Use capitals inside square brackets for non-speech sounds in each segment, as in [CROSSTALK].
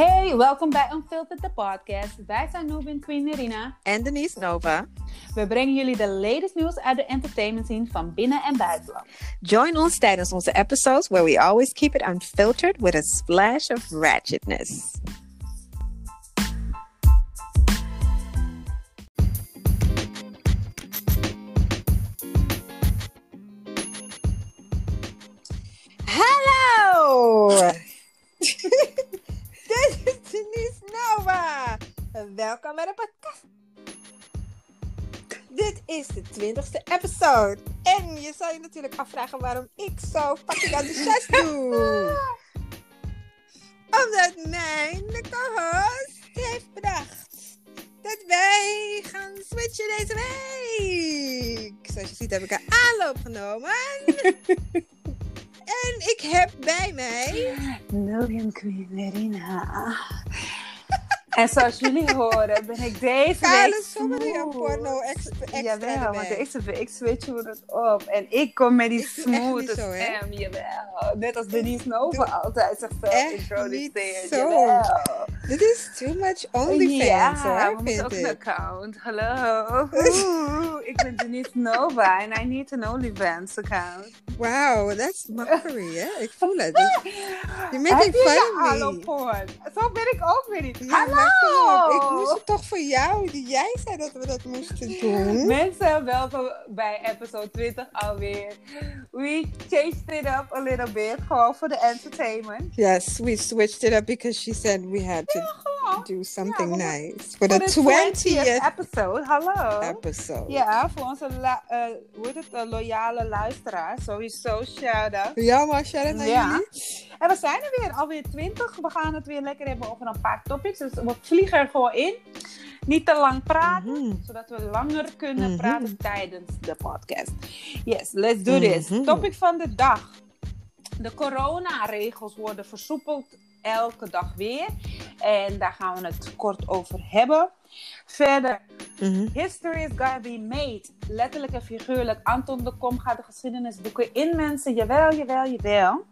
Hey, welkom bij Unfiltered the podcast. Wij zijn Nubin Queen Irina. En Denise Nova. We brengen jullie de latest nieuws uit de entertainment scene van binnen- en buitenland. Join ons tijdens onze episodes where we always keep it unfiltered with a splash of ratchetness. Podcast. Dit is de twintigste episode. En je zou je natuurlijk afvragen waarom ik zo fucking enthousiast [LAUGHS] doe. Omdat mijn co-host heeft bedacht dat wij gaan switchen deze week. Zoals je ziet heb ik een aanloop genomen. [LAUGHS] en ik heb bij mij... Nubin Queen Irina. En zoals jullie horen ben ik deze Kale week smooth. porno extra, Jawel, want deze week switchen we het op. En ik kom met die smooth zo, hè? stem. Jawel. Net als Denise Nova altijd zichzelf Echt introduceert. zo. Jawel. Dit is too much OnlyFans ja, hoor, we moeten ook een account. Hallo. [LAUGHS] Oeh, ik ben Denise Nova en I need an OnlyFans account. Wow, that's mockery, hè? Ik voel het. You're [LAUGHS] making je fun je of hallo me. porn? Zo ben ik ook weer niet. Ja, maar kom op. Ik Hallo! moest het toch voor jou. Jij zei dat we dat moesten doen. Mensen, welkom bij episode 20 alweer. We changed it up a little bit, gewoon voor de entertainment. Yes, we switched it up because she said we had to do something Ja, nice. For the voor de 20th episode, hallo. episode. Ja, voor onze la- het, eh, loyale luisteraars. Sowieso shout-out. Ja, maar shout-out naar jullie. En we zijn er weer, alweer 20. We gaan het weer lekker hebben over een paar topics. Dus we vliegen er gewoon in. Niet te lang praten, Mhm. zodat we langer kunnen Mhm. praten tijdens de podcast. Yes, let's do this. Mhm. Topic van de dag. De coronaregels worden versoepeld elke dag weer. En daar gaan we het kort over hebben. Verder. History is gonna be made. Letterlijk en figuurlijk. Anton de Kom gaat de geschiedenisboeken in, mensen. Jawel, jawel, jawel.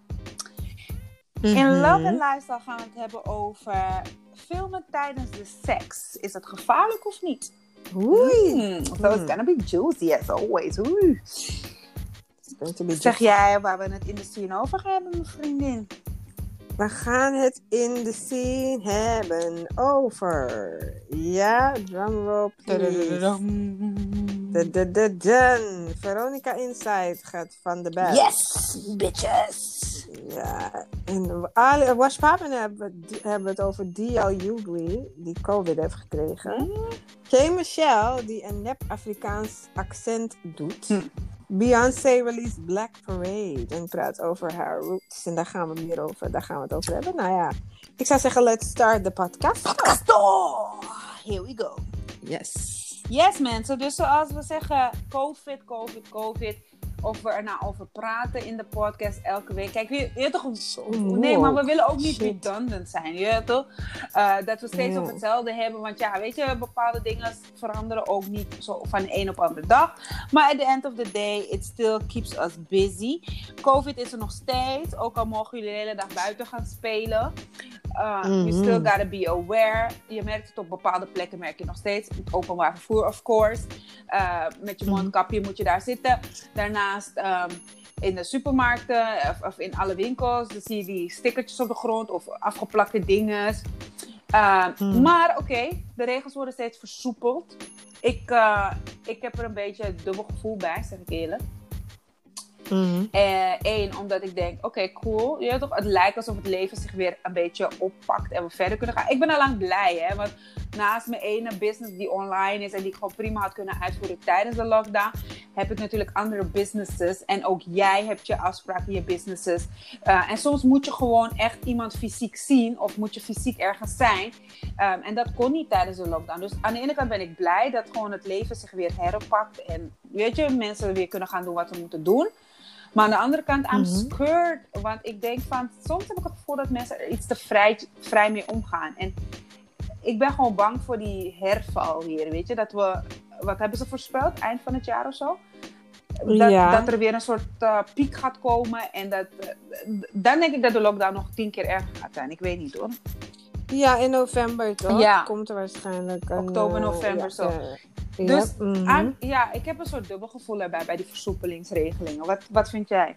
In Mhm. Love and Lifestyle gaan we het hebben over filmen tijdens de seks. Is het gevaarlijk of niet? Oei. Hmm, so it's gonna be juicy as always. Be Zeg jij waar we het in de scene over gaan hebben, mijn vriendin? We gaan het in de scene hebben over. Ja, drumroll please. De, de, de, dun. Veronica Inside gaat van de bed. Yes, bitches! Ja, en alle Wash Papen hebben, hebben het over D.L. Hughley, die COVID heeft gekregen. K. Michelle, die een nep Afrikaans accent doet. Hm. Beyoncé released Black Parade en praat over haar roots. En daar gaan we meer over, daar gaan we het over hebben. Nou ja, ik zou zeggen, let's start the podcast. Podcast! Here we go. Yes. Yes, mensen. Dus zoals we zeggen, COVID, COVID, COVID. Of we er nou over praten in de podcast elke week. Kijk, je, je toch... Nee, maar we willen ook niet Shit. redundant zijn, je weet toch? Eh, dat we steeds op hetzelfde hebben. Want ja, weet je, bepaalde dingen veranderen ook niet zo van de een op de andere dag. Maar at the end of the day, it still keeps us busy. COVID is er nog steeds. Ook al mogen jullie de hele dag buiten gaan spelen. Uh, You Mhm. still gotta be aware. Je merkt het op bepaalde plekken, merk je nog steeds. Het openbaar vervoer, of course. Uh, met je Mhm. mondkapje moet je daar zitten. Um, in de supermarkten of, of in alle winkels. Dan zie je die stickertjes op de grond of afgeplakte dingen. Uh, Mhm. Maar oké, de regels worden steeds versoepeld. Ik, uh, ik heb er een beetje een dubbel gevoel bij, zeg ik eerlijk. Mhm. Eén, Eh, omdat ik denk, oké, cool. Je toch, het lijkt alsof het leven zich weer een beetje oppakt en we verder kunnen gaan. Ik ben al lang blij, hè. Want naast mijn ene business die online is en die ik gewoon prima had kunnen uitvoeren tijdens de lockdown, heb ik natuurlijk andere businesses. En ook jij hebt je afspraken je businesses. Uh, en soms moet je gewoon echt iemand fysiek zien of moet je fysiek ergens zijn. Um, en dat kon niet tijdens de lockdown. Dus aan de ene kant ben ik blij dat gewoon het leven zich weer heropakt. En weet je, mensen weer kunnen gaan doen wat ze moeten doen. Maar aan de andere kant, I'm Mhm. scared. Want ik denk van, soms heb ik het gevoel dat mensen er iets te vrij, vrij mee omgaan. En ik ben gewoon bang voor die herval weer, weet je. Dat we, wat hebben ze voorspeld? Eind van het jaar of zo? Dat, Ja. dat er weer een soort uh, piek gaat komen. En dat, uh, dan denk ik dat de lockdown nog tien keer erger gaat zijn. Ik weet niet hoor. Ja, in november toch? Ja. Komt er waarschijnlijk een... Oktober, eh, november, ja, zo. eh, ja, Dus mhm. aan- ja, ik heb een soort dubbel gevoel erbij bij die versoepelingsregelingen. Wat, wat vind jij?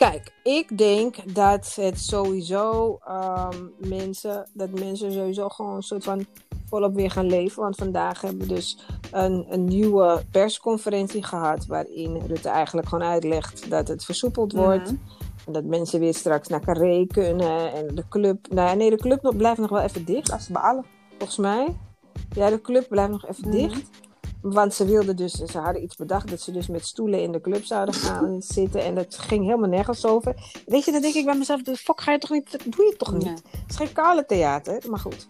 Kijk, ik denk dat het sowieso ehm, mensen, dat mensen sowieso gewoon een soort van volop weer gaan leven. Want vandaag hebben we dus een, een nieuwe persconferentie gehad waarin Rutte eigenlijk gewoon uitlegt dat het versoepeld wordt. Mhm. En dat mensen weer straks naar Carré kunnen en de club. Nou nee, de club blijft nog wel even dicht. Dat is balen. volgens mij. Ja, de club blijft nog even Mhm. dicht. Want ze wilden dus, ze hadden iets bedacht dat ze dus met stoelen in de club zouden gaan zitten. En dat ging helemaal nergens over. Weet je, dan denk ik bij mezelf, de fuck ga je toch niet, dat doe je toch niet? Nee. Het is geen kale theater, maar goed.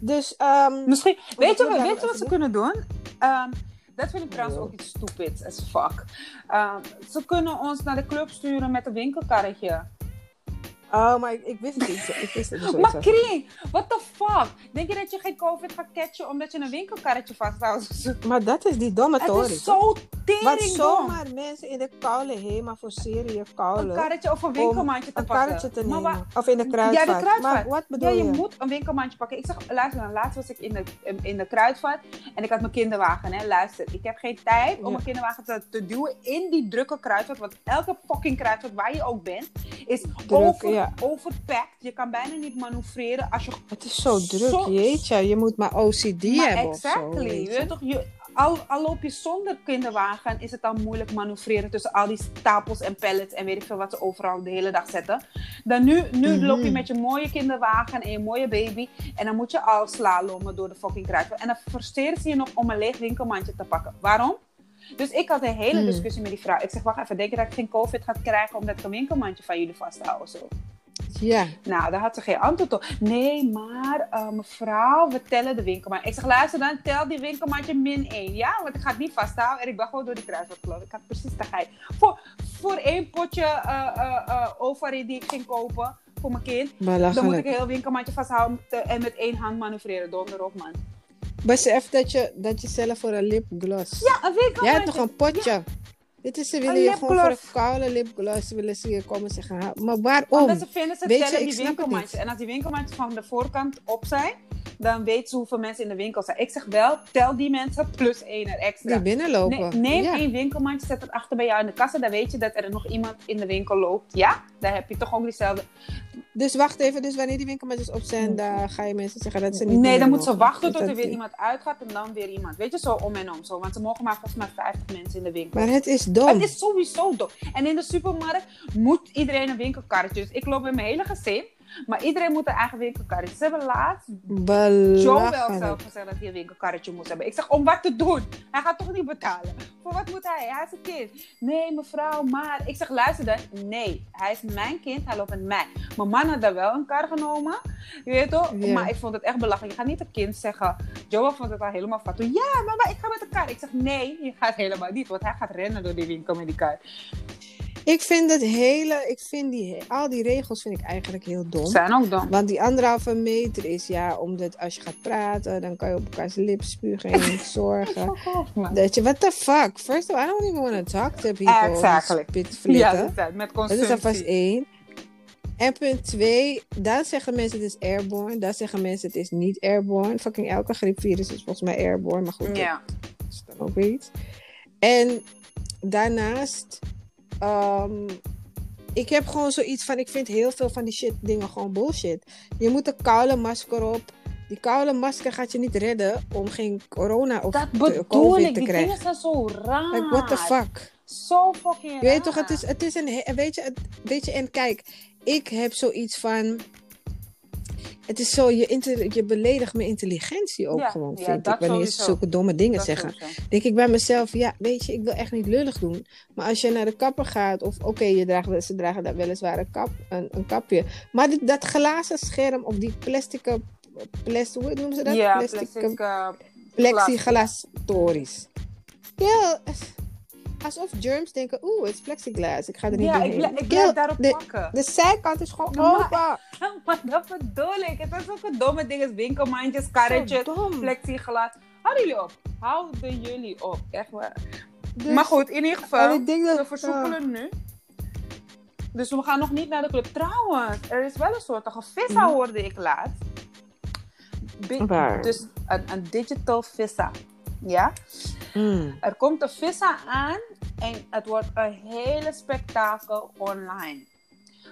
Dus, ehm, Misschien, weet je, wat- blijft weet je wat even ze kunnen doen? Ehm, dat vind ik trouwens ook iets stupid as fuck. Ehm, ze kunnen ons naar de club sturen met een winkelkarretje. Oh, maar ik, ik wist het niet. Ik wist het Maar. Krien, what the fuck? Denk je dat je geen COVID gaat catchen omdat je een winkelkarretje vasthoudt? Maar dat is die domme Het tory. is zo tering dom. zomaar mensen in de koude HEMA forceren je Een koude karretje of een winkelmandje te een pakken. karretje te Maar nemen. of in de kruidvat. Ja, de kruidvat. Maar wat bedoel Ja, je je? moet een winkelmandje pakken. Ik zeg, luister dan, laatst was ik in de, in de kruidvat en ik had mijn kinderwagen. Hè. Luister, ik heb geen tijd om Ja. mijn kinderwagen te, te duwen in die drukke kruidvat. Want elke fucking kruidvat waar je ook bent, is over, ja. Overpacked. Je kan bijna niet manoeuvreren als je... Het is zo druk, jeetje. Je moet maar OCD maar hebben of zo, exactly. weet je toch, je, al, al loop je zonder kinderwagen, is het dan moeilijk manoeuvreren tussen al die stapels en pallets en weet ik veel wat ze overal de hele dag zetten. Dan nu, nu Mhm. loop je met je mooie kinderwagen en je mooie baby en dan moet je al slalommen door de fucking kruidvat. En dan forceren ze je nog om een leeg winkelmandje te pakken. Waarom? Dus ik had een hele Mhm. discussie met die vrouw. Ik zeg, wacht even, denk je dat ik geen covid ga krijgen omdat ik een winkelmandje van jullie vasthoud? Zo. Ja. Nou, daar had ze geen antwoord op. Nee, maar eh, mevrouw, we tellen de winkelmandje. Ik zeg, luister dan, tel die winkelmandje min 1. Ja, want ik ga het niet vasthouden en ik ben gewoon door die kruisvat gelopen. Ik had precies de geit. Voor, voor één potje Ovari die ik ging kopen voor mijn kind, dan moet ik een heel winkelmandje vasthouden en met één hand manoeuvreren. Donder op, man. Besef dat je, dat je zelf voor een lipgloss. Ja, een winkelmandje. Jij hebt nog een potje. Dit is, ze willen je gewoon voor een koude lipgloss willen ze hier komen zeggen. "Ha, Maar waarom? Omdat ze vinden, ze Weet je, tellen ik die winkelmandjes. En als die winkelmandjes van de voorkant op zijn, dan weten ze hoeveel mensen in de winkel zijn. Ik zeg wel, tel die mensen plus één er extra. Die binnenlopen. Nee, neem ja. één winkelmandje, zet het achter bij jou in de kassa. Dan weet je dat er nog iemand in de winkel loopt. Ja, dan heb je toch ook diezelfde. Dus wacht even, dus wanneer die winkelmandjes op zijn, dan ga je mensen zeggen dat ze niet Nee, dan moet ze wachten tot er weer iemand uitgaat en dan weer iemand. Weet je, zo om en om. Zo. Want ze mogen maar volgens mij 50 mensen in de winkel. Maar het is dom. Het is sowieso dom. En in de supermarkt moet iedereen een winkelkarretje. Dus ik loop met mijn hele gezin. Maar iedereen moet een eigen winkelkarretje. Ze hebben laatst Joe wel zelf Belachelijk. gezegd dat hij een winkelkarretje moest hebben. Ik zeg, om wat te doen? Hij gaat toch niet betalen? Voor wat moet hij? Hij is een kind. Nee, mevrouw, maar... Ik zeg, luister dan. Nee, hij is mijn kind. Hij loopt met mij. Mijn man had daar wel een kar genomen. Je weet toch? Maar ik vond het echt belachelijk. Je gaat niet een kind zeggen... Joe vond het al helemaal fout. Toen, Ja, mama, ik ga met de kar. Ik zeg, nee, je gaat helemaal niet. Want hij gaat rennen door die winkel met die kar. Ik vind het hele, ik vind die, al die regels vind ik eigenlijk heel dom. Zijn ook dom. Want die anderhalve meter is ja, omdat als je gaat praten, dan kan je op elkaars lip spugen en niet [LAUGHS] zorgen. Dat je, what the fuck? First of all, I don't even want to talk to people. Exactly. Ja, dat met dat is consumptie. alvast één. En punt twee, dan zeggen mensen het is airborne. Dan zeggen mensen het is niet airborne. Fucking elke griepvirus is volgens mij airborne. Maar goed, Ja. dat is dan ook iets. En daarnaast, ehm, ik heb gewoon zoiets van, ik vind heel veel van die shit dingen gewoon bullshit. Je moet een koude masker op. Die koude masker gaat je niet redden om geen corona of Dat te- bedoel covid ik. te Die krijgen. dingen zijn zo raar. Like, what the fuck? Zo fucking Je weet raar. toch, het is, het is een. Weet je, het, weet je, en kijk, ik heb zoiets van. Het is zo, je, inter- je beledigt mijn intelligentie ook Ja, gewoon, ja, vind ik. Wanneer ze zulke domme dingen Dat zeggen. sowieso. Denk ik bij mezelf, ja, weet je, ik wil echt niet lullig doen. Maar als je naar de kapper gaat, of oké, je draagt, ze dragen daar weliswaar een, kap, een, een kapje. Maar dit, dat glazen scherm, of die plastic, plastic hoe noemen ze dat? Ja, Plastic- plastic, uh, plexiglas tories. Ja, alsof germs denken, oeh, het is plexiglas, ik ga er niet ja, ik, doorheen. bl- ik Kill, blijf daarop de, pakken. de zijkant is gewoon open. [LAUGHS] maar dat bedoel ik. Het is ook een domme ding. Winkelmandjes, karretjes, plexiglas. Houden jullie op. Houden jullie op. Echt waar. Dus- maar goed, in ieder en geval. ik denk dat, We versoepelen nu. Dus we gaan nog niet naar de club. Trouwens, er is wel een soort visa, hoorde ik. Bi- Waar? Dus een, een digital visa. Ja? Mm. Er komt een visa aan en het wordt een hele spektakel online.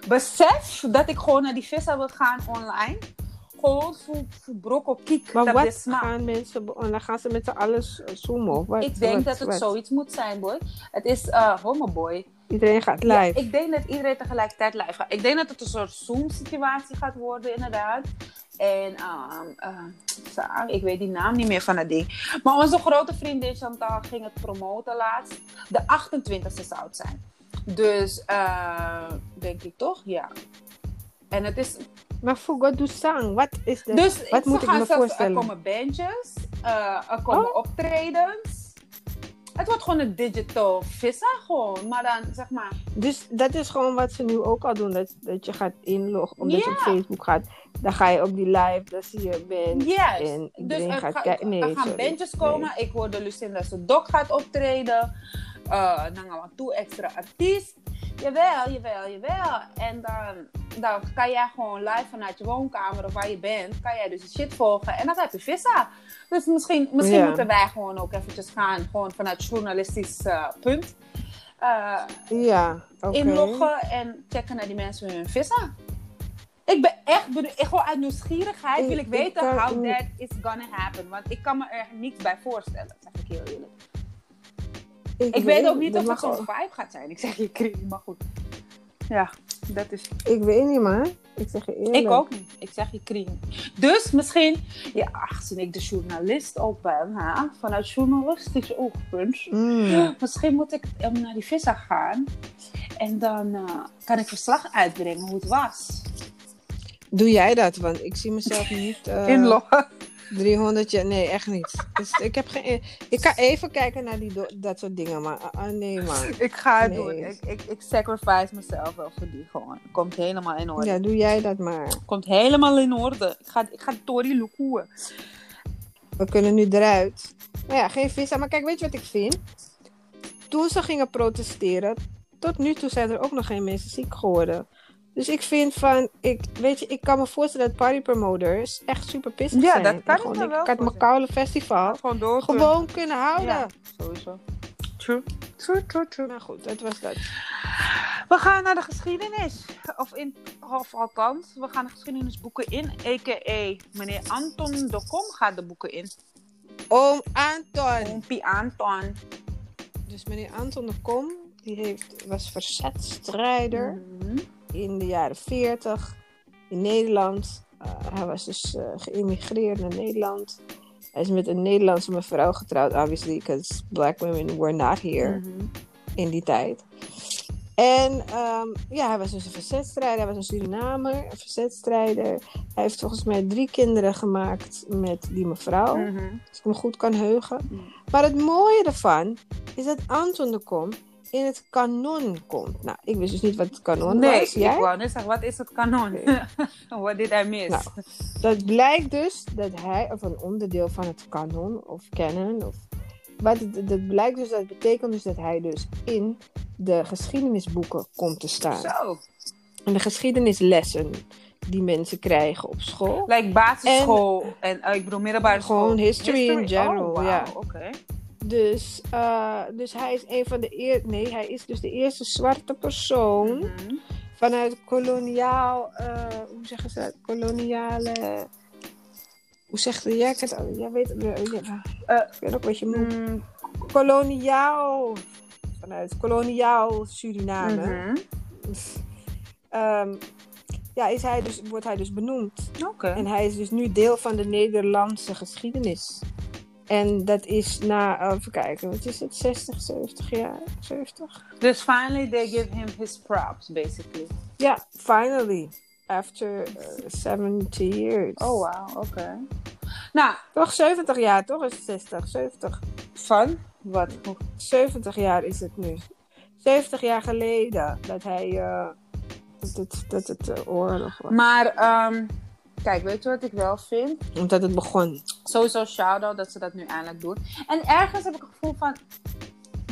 Besef dat ik gewoon naar die visa wil gaan online. Gewoon voor, voor brokkel kiek. Maar dat wat gaan mensen... Dan gaan ze met z'n allen zoomen of wat? Ik denk Wat- dat het wat? zoiets moet zijn, boy. Het is uh, homoboy. Iedereen gaat Ja, live. ik denk dat iedereen tegelijkertijd live gaat. Ik denk dat het een soort Zoom-situatie gaat worden, inderdaad. En ehm, eh, ik weet die naam niet meer van het ding. Maar onze grote vriendin Chantal ging het promoten laatst. De 28e zou het zijn. Dus, eh, denk ik toch? Ja. En het is... Maar voor God sang. Wat is de... Dus wat moet ik gaan me voorstellen? Er komen bandjes, eh, er komen Oh. optredens. Het wordt gewoon een digital visa gewoon. Maar dan, zeg maar... Dus dat is gewoon wat ze nu ook al doen. Dat, dat je gaat inloggen, omdat je op Facebook gaat. Dan ga je op die live, dan zie je band. Yes. En Dus iedereen er, gaat kijken. Nee, er gaan sorry. bandjes komen. Ik hoorde Lucinda Sedok gaat optreden. Eh dan gaan we toe extra artiest. Jawel, jawel, jawel. En dan, dan kan jij gewoon live vanuit je woonkamer of waar je bent, kan jij dus de shit volgen. En dan heb je visa. Dus misschien, misschien Ja. moeten wij gewoon ook eventjes gaan, gewoon vanuit journalistisch eh, punt. eh, Ja, oké. inloggen en checken naar die mensen hun visa. Ik ben echt. Ik Gewoon uit nieuwsgierigheid wil ik ik weten kan- how that is gonna happen. Want ik kan me er niets bij voorstellen, zeg ik heel eerlijk. Ik weet ook niet of het zo'n vibe gaat zijn. Ik zeg je kriek, maar goed. Ja, dat is... Ik weet niet, man. Ik zeg je eerlijk. Ik ook niet. Ik zeg je kriek. Dus misschien, ja, aangezien ik de journalist ook ben, hè, vanuit journalistisch oogpunt, Mm. [GASPS] Misschien moet ik um, naar die visa gaan. En dan eh, kan ik verslag uitbrengen hoe het was. Doe jij dat? Want ik zie mezelf niet... eh, [LAUGHS] Inloggen. 300 jaar, nee, echt niet. Dus ik, heb geen, ik kan even kijken naar die, dat soort dingen, maar ah, ah, nee, man. [LAUGHS] Ik ga het Nee. doen. Ik, ik, ik sacrifice mezelf wel voor die gewoon. Komt helemaal in orde. Ja, doe jij dat maar. Komt helemaal in orde. Ik ga, ik ga Tori loekoeën. We kunnen nu eruit. Nou ja, geen visa. Maar kijk, weet je wat ik vind? Toen ze gingen protesteren, tot nu toe zijn er ook nog geen mensen ziek geworden. Dus ik vind van, ik, weet je, ik kan me voorstellen dat party promoters echt super pissig Ja, zijn. dat En kan ik gewoon, me wel Ik had mijn koude festival Gewoon door. gewoon kunnen houden. Ja. Sowieso. True. True, true, true. Maar goed, dat was dat. We gaan naar de geschiedenis. Of, in, of althans, we gaan de geschiedenisboeken in. A.k.a. meneer Anton de Kom gaat de boeken in. Oom Anton. Oompie Anton. Dus meneer Anton de Kom, die heeft, was verzetstrijder Mhm. In de jaren 40 in Nederland. Eh, hij was dus eh, geïmmigreerd naar Nederland. Hij is met een Nederlandse mevrouw getrouwd, obviously, because black women were not here Mhm. in die tijd. En ehm, ja, hij was dus een verzetstrijder. Hij was een Surinamer, een verzetstrijder. Hij heeft volgens mij drie kinderen gemaakt met die mevrouw. Mhm. Als ik me goed kan heugen. Mm. Maar het mooie ervan is dat Anton de Kom in het kanon komt. Nou, ik wist dus niet wat het kanon Nee, was. Jij? ik wou net zeggen, wat is het kanon? [LAUGHS] What did I miss? Nou. Dat blijkt dus dat hij, of een onderdeel van het kanon of canon, of wat het, dat blijkt dus, dat betekent dus dat hij dus in de geschiedenisboeken komt te staan. Zo. En de geschiedenislessen die mensen krijgen op school. Like basisschool en, eh, ik bedoel middelbare school. Gewoon history in general, oh, wauw, ja. Oké. Dus, eh, dus hij is een van de eer, nee, hij is dus de eerste zwarte persoon Mhm. vanuit koloniaal, eh, hoe zeggen ze dat? Koloniale, hoe zegt jij het? al? Jij weet, het, ja, Eh, ik weet ook wat je moet. Mm, Koloniaal, vanuit koloniaal Suriname. mhm. Ehm, ja, is hij dus, wordt hij dus benoemd. Oké. En hij is dus nu deel van de Nederlandse geschiedenis. En dat is na, eh, even kijken, wat is het, 60, 70 jaar? 70? Dus finally they give him his props, basically. Ja, finally. After eh, 70 years. Oh, wauw, oké. Nou, Toch 70 jaar, toch? Is het 60, 70. van? Wat? 70 jaar is het nu. 70 jaar geleden dat hij, eh, dat het, dat het eh, oorlog was. Maar, ehm, kijk, weet je wat ik wel vind? Omdat het begon. Sowieso shout-out dat ze dat nu eindelijk doen. En ergens heb ik het gevoel van...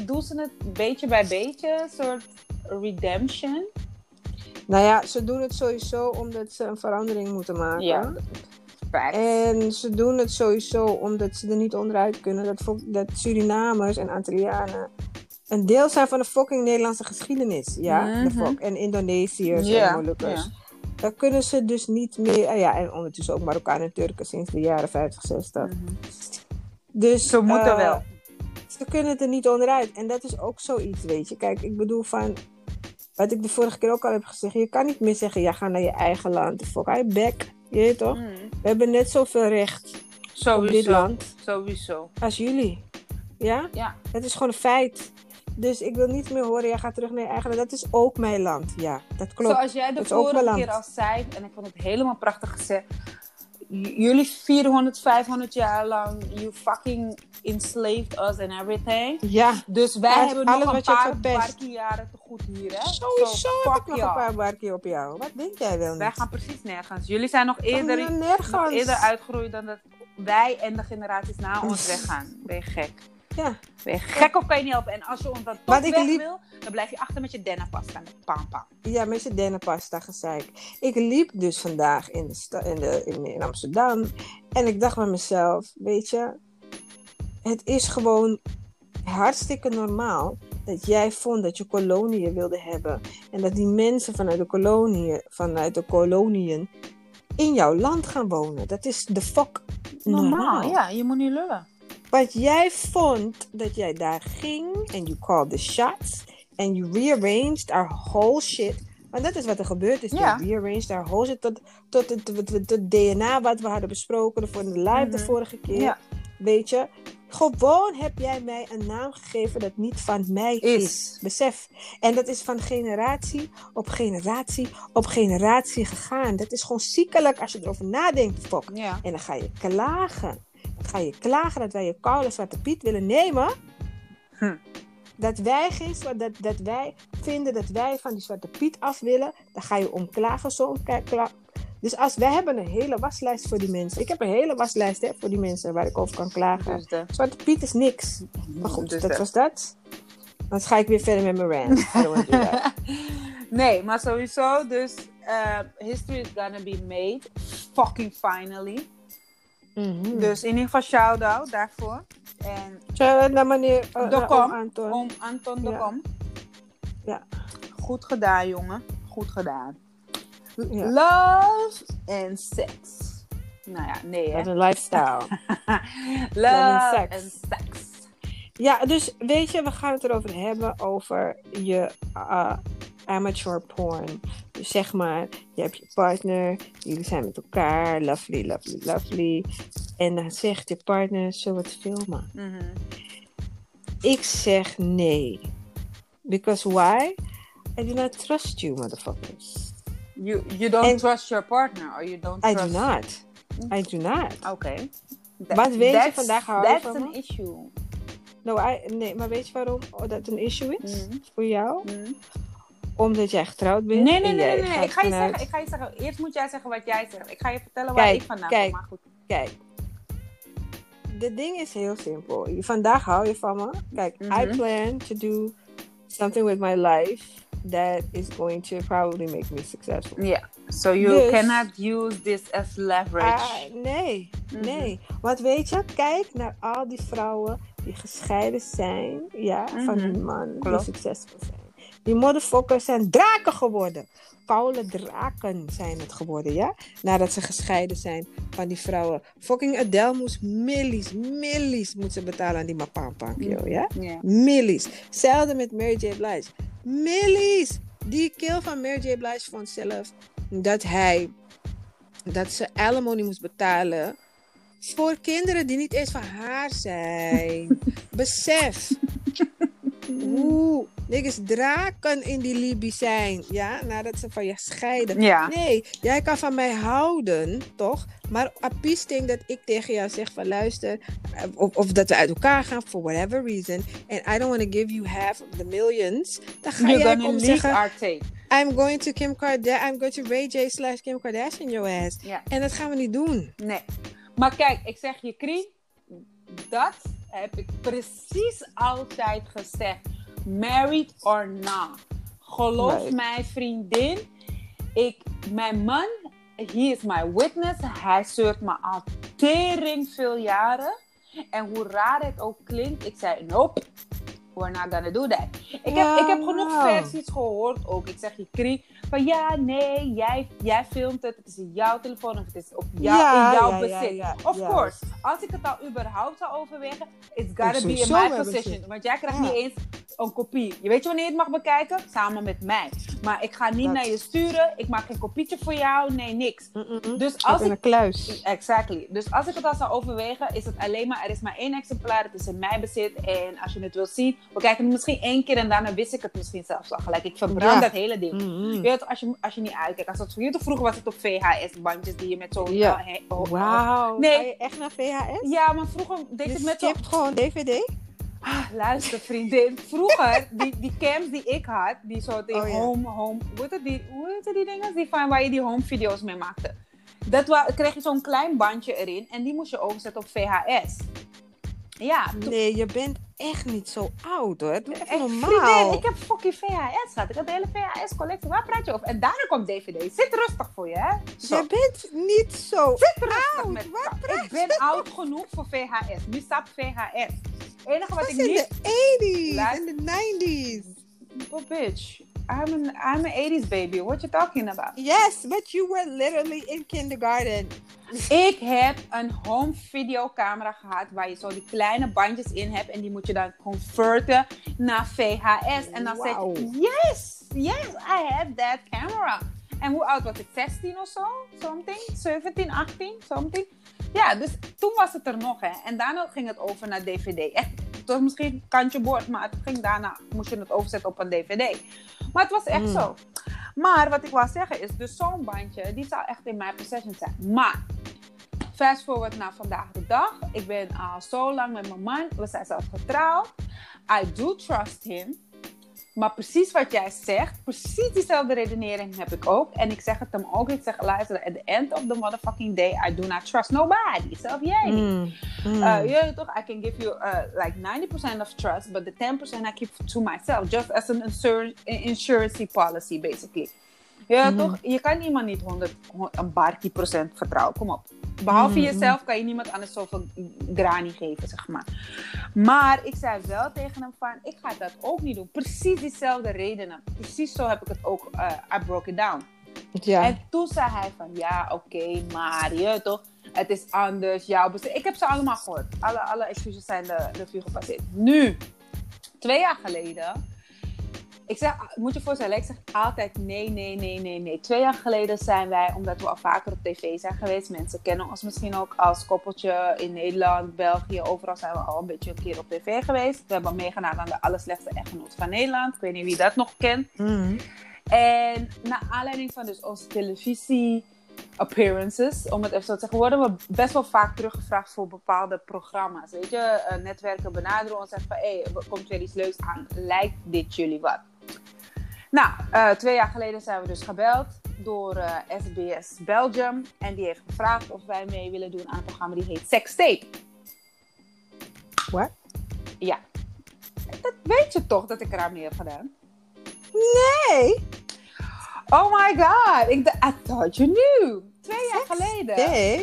Doen ze het beetje bij beetje? Een soort redemption? Nou ja, ze doen het sowieso omdat ze een verandering moeten maken. Ja. Facts. En ze doen het sowieso omdat ze er niet onderuit kunnen dat, dat Surinamers en Antillianen een deel zijn van de fucking Nederlandse geschiedenis. Ja, de Mhm. fuck. En Indonesiërs Ja, en Molukkers. Daar kunnen ze dus niet meer. ah ja, en ondertussen ook Marokkanen en Turken sinds de jaren 50, 60. Mhm. Dus Ze moeten eh, wel. Ze kunnen er niet onderuit. En dat is ook zoiets, weet je. Kijk, ik bedoel van. Wat ik de vorige keer ook al heb gezegd. Je kan niet meer zeggen, ja, ga naar je eigen land. Fuck, I back. Je weet toch? Mm. We hebben net zoveel recht op dit Sowieso. land Sowieso. als jullie. Ja? Ja. Het is gewoon een feit. Dus ik wil niet meer horen, jij gaat terug naar je eigen land. Dat is ook mijn land. Ja, dat klopt. Zoals jij de vorige keer al zei, en ik vond het helemaal prachtig gezegd. Jullie 400, 500 jaar lang, you fucking enslaved us and everything. Ja, Dus wij hebben nog een paar barkie jaren te goed hier, hè? sowieso So, heb ik nog een paar barkie op jou. Wat denk jij wel Wij gaan precies nergens. Jullie zijn nog eerder, naar nog eerder uitgegroeid dan dat wij en de generaties na ons weggaan. Ben je gek? Ja. Ben je gek of kan je niet helpen? En als je ons dan toch Maar weg liep- wil, dan blijf je achter met je dennenpasta en de pam pam. Ja, met je dennenpasta gezeik. Ik liep dus vandaag in, de sta- in, de, in, in Amsterdam. En ik dacht bij mezelf, weet je, het is gewoon hartstikke normaal dat jij vond dat je koloniën wilde hebben. En dat die mensen vanuit de koloniën, vanuit de koloniën in jouw land gaan wonen. Dat is de fuck normaal. ja, je moet niet lullen. Wat jij vond dat jij daar ging en you called the shots and you rearranged our whole shit. Want dat is wat er gebeurd is. Ja. Je rearranged our whole shit tot, tot het, tot, tot het DNA wat we hadden besproken voor de live de Mhm. vorige keer. Ja. Weet je, gewoon heb jij mij een naam gegeven dat niet van mij is. Is. Besef. En dat is van generatie op generatie op generatie gegaan. Dat is gewoon ziekelijk als je erover nadenkt, Fok. Ja. En dan ga je klagen. Ga je klagen dat wij je koude zwarte piet willen nemen. Hm. Dat wij, geen, dat, dat wij vinden dat wij van die zwarte piet af willen. Dan ga je om klagen. Zo dus als wij hebben een hele waslijst voor die mensen. Ik heb een hele waslijst hè, voor die mensen waar ik over kan klagen. Dus de, Zwarte piet is niks. Maar goed, dus dat de- was dat. Dan ga ik weer verder met mijn rant. [LAUGHS] Nee, maar sowieso, dus eh, history is gonna be made. Fucking finally. Mhm. Dus in ieder geval shout-out daarvoor. En Shout-out naar meneer uh, De naar Kom. oom Anton. om Anton de Ja. Kom. Ja. Goed gedaan, jongen. Goed gedaan. Ja. Love and sex. Nou ja, nee hè. Wat een lifestyle. [LAUGHS] Love and sex. Ja, dus weet je, we gaan het erover hebben over je uh, amateur porn. Dus zeg maar, je hebt je partner, jullie zijn met elkaar, lovely, lovely, lovely. En dan zegt je partner, zullen we het filmen? Ik zeg nee. Because why? I do not trust you, motherfuckers. You, you don't trust your partner or you don't I trust... do not. I do not. Oké. Wat weet je, vandaag hou That's van an me? issue. No, I, nee, maar weet je waarom dat een issue is Mhm. voor jou? Mhm. Omdat jij getrouwd bent. Nee, nee, nee, nee, Ik ga, je zeggen, ik ga je zeggen, eerst moet jij zeggen wat jij zegt. Ik ga je vertellen waar Kijk, ik vandaan kijk. kom. Maar goed. Kijk, de ding is heel simpel. Vandaag hou je van me. Kijk, I Mhm. plan to do something with my life that is going to probably make me successful. Yeah. So you Dus- cannot use this as leverage. Ah, nee, Mhm. nee. Want weet je, kijk naar al die vrouwen die gescheiden zijn, ja, van Mhm. hun man, Klopt. die succesvol zijn. Die motherfuckers zijn draken geworden. Koude draken zijn het geworden, ja? Nadat ze gescheiden zijn van die vrouwen. Fucking Adele moest millies, millies moet ze betalen aan die mapampank, joh, ja? Ja. Millies. Hetzelfde met Mary J. Blige. Millies! Die kill van Mary J. Blige vond zelf dat hij... Dat ze alimony moest betalen voor kinderen die niet eens van haar zijn. [LAUGHS] Besef. [LAUGHS] Hoe niggas draken in die Libi zijn. Ja, nadat ze van je scheiden. Ja. Nee, jij kan van mij houden, toch? Maar Apis denkt dat ik tegen jou zeg van luister, eh, of, of dat we uit elkaar gaan for whatever reason, and I don't want to give you half of the millions, dan ga You're jij leak zeggen, our tape. I'm going to Kim Kardashian, I'm going to Ray J slash Kim Kardashian your ass. Ja. En dat gaan we niet doen. Nee. Maar kijk, ik zeg je, Krien, dat heb ik precies altijd gezegd. Married or not. Geloof Right. mij, vriendin. Ik, mijn man, he is my witness. Hij zeurt me al tering veel jaren. En hoe raar het ook klinkt, ik zei, nope, we're not gonna do that. Ik heb, ik heb genoeg versies gehoord ook. Ik zeg je Krie, van ja, nee, jij, jij filmt het. Het is in jouw telefoon of het is op jou, in jouw bezit. of course, als ik het al überhaupt zou overwegen, it's gotta be in my position. Want jij krijgt niet eens een kopie. Je weet je wanneer je het mag bekijken? Samen met mij. Maar ik ga niet naar je sturen. Ik maak geen kopietje voor jou. Nee, niks. Dus als in een kluis. Exactly. Dus als ik het al zou overwegen, is het alleen maar, er is maar één exemplaar. Het is in mijn bezit. En als je het wil zien, we kijken het misschien één keer en daarna wist ik het misschien zelfs al gelijk. Ik verbrand dat hele ding. Je weet, als je, als je niet uitkijkt. Als het voor vroeger was het op VHS-bandjes die je met zo'n... Ja. Uh, oh, Wauw. Nee. je echt naar VHS? Ja, maar vroeger deed het met je hebt gewoon DVD? Ah, luister vriendin, vroeger, die, die cams die ik had, die soort die oh, home, home, hoe heet die, hoe heet die dingen? Die van waar je die home video's mee maakte. Dat kreeg je zo'n klein bandje erin en die moest je overzetten op VHS. Ja. Nee, je bent echt niet zo oud hoor. Doe even normaal. Vriendin, ik heb fucking VHS gehad. Ik had de hele VHS-collectie. Waar praat je over? En daarna komt DVD. Zit rustig voor je, hè? Zo. Je bent niet zo Zit rustig oud. Met, ik ben oud genoeg voor VHS. Nu staat VHS. Het enige wat ik in niet... de 80s en de 90s. Oh, bitch. I'm an, I'm an 80s baby. What you talking about? Yes, but you were literally in kindergarten. [LAUGHS] Ik heb een home videocamera gehad waar je zo die kleine bandjes in hebt en die moet je dan converten naar VHS. En dan wow. zeg je, yes, yes, I have that camera. En hoe oud was ik? 16 of zo? Something? 17, 18, something? Ja, dus toen was het er nog, hè. En daarna ging het over naar DVD. Echt, het was misschien kantje boord, maar het ging daarna, moest je het overzetten op een DVD. Maar het was echt mm. zo. Maar wat ik wil zeggen is, dus zo'n bandje, die zou echt in mijn possession zijn. Maar, fast forward naar vandaag de dag. Ik ben al zo lang met mijn man. We zijn zelfs getrouwd. I do trust him. Maar precies wat jij zegt, precies diezelfde redenering heb ik ook. En ik zeg het hem ook. Ik zeg, luister, at the end of the motherfucking day, I do not trust nobody. Zelf jij niet. Mm, mm. Uh, je toch, I can give you uh, like 90% of trust, but the 10% I keep to myself. Just as an insurance policy, basically. Ja, mm. toch? Je kan iemand niet 100, een barkie procent vertrouwen. Kom op. Behalve mm-hmm. jezelf kan je niemand anders zoveel grani geven, zeg maar. Maar ik zei wel tegen hem van, ik ga dat ook niet doen. Precies diezelfde redenen. Precies zo heb ik het ook, uh, I broke it down. Ja. En toen zei hij van, ja, oké, maar je toch, het is anders, jouw Ik heb ze allemaal gehoord. Alle, alle excuses zijn de revue gepasseerd. Nu, twee jaar geleden ik zeg, moet je voorstellen, ik zeg altijd nee, nee, nee, nee, nee. Twee jaar geleden zijn wij, omdat we al vaker op tv zijn geweest, mensen kennen ons misschien ook als koppeltje in Nederland, België, overal zijn we al een beetje een keer op tv geweest. We hebben meegedaan aan de allerslechtste echtgenoot van Nederland. Ik weet niet wie dat nog kent. Mm. En naar aanleiding van dus onze televisie appearances, om het even zo te zeggen, worden we best wel vaak teruggevraagd voor bepaalde programma's. Weet je, uh, netwerken benaderen ons en zeggen van, hé, hey, er komt weer iets leuks aan. Lijkt dit jullie wat? Nou, uh, twee jaar geleden zijn we dus gebeld door uh, eh, SBS Belgium. En die heeft gevraagd of wij mee willen doen aan een programma die heet Sex Tape. Wat? Ja. Dat weet je toch dat ik eraan mee heb gedaan? Nee! Oh my god, ik I thought you knew. Twee jaar geleden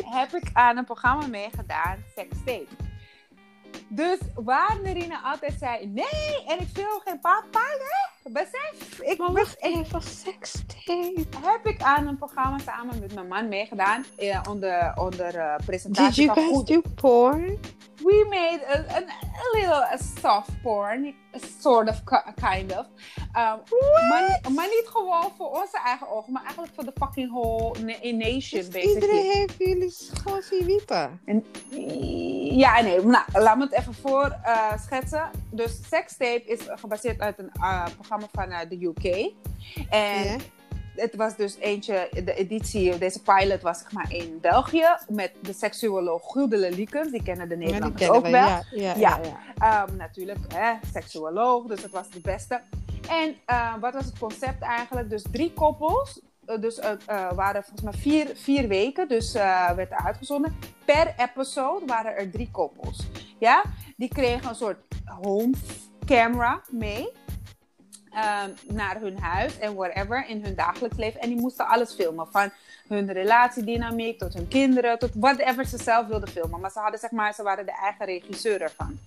heb ik aan een programma meegedaan, Sex Tape. Dus waar Nerina altijd zei, nee, en ik wil geen papa, hè? Ik maar wacht even, sekstape. Heb ik aan een programma samen met mijn man meegedaan, eh, onder, onder uh, presentatie Did you guys do porn? we made a, a, a little a soft porn, a sort of, kind of. Um, maar, maar, niet gewoon voor onze eigen ogen, maar eigenlijk voor de fucking whole nation, dus basically. Iedereen heeft jullie gewoon zien wiepen. ja, nee, nou, laat me het even voor uh, schetsen. Dus Sextape is gebaseerd uit een uh, programma van uh, de UK. En het was dus eentje, de editie, deze pilot was zeg maar in België met de seksuoloog Gudele Liekens. Die kennen de Nederlanders ja, ook wel. Ja, ja, ja. ja. Um, natuurlijk, hè, seksuoloog, dus het was de beste. En uh, wat was het concept eigenlijk? Dus drie koppels, uh, dus uh, waren volgens mij vier, vier weken, dus werd er uitgezonden. Per episode waren er drie koppels. Ja, die kregen een soort home camera mee. Ehm, naar hun huis en whatever in hun dagelijks leven. En die moesten alles filmen. Van hun relatiedynamiek tot hun kinderen, tot whatever ze zelf wilden filmen. Maar ze hadden zeg maar, ze waren de eigen regisseur ervan.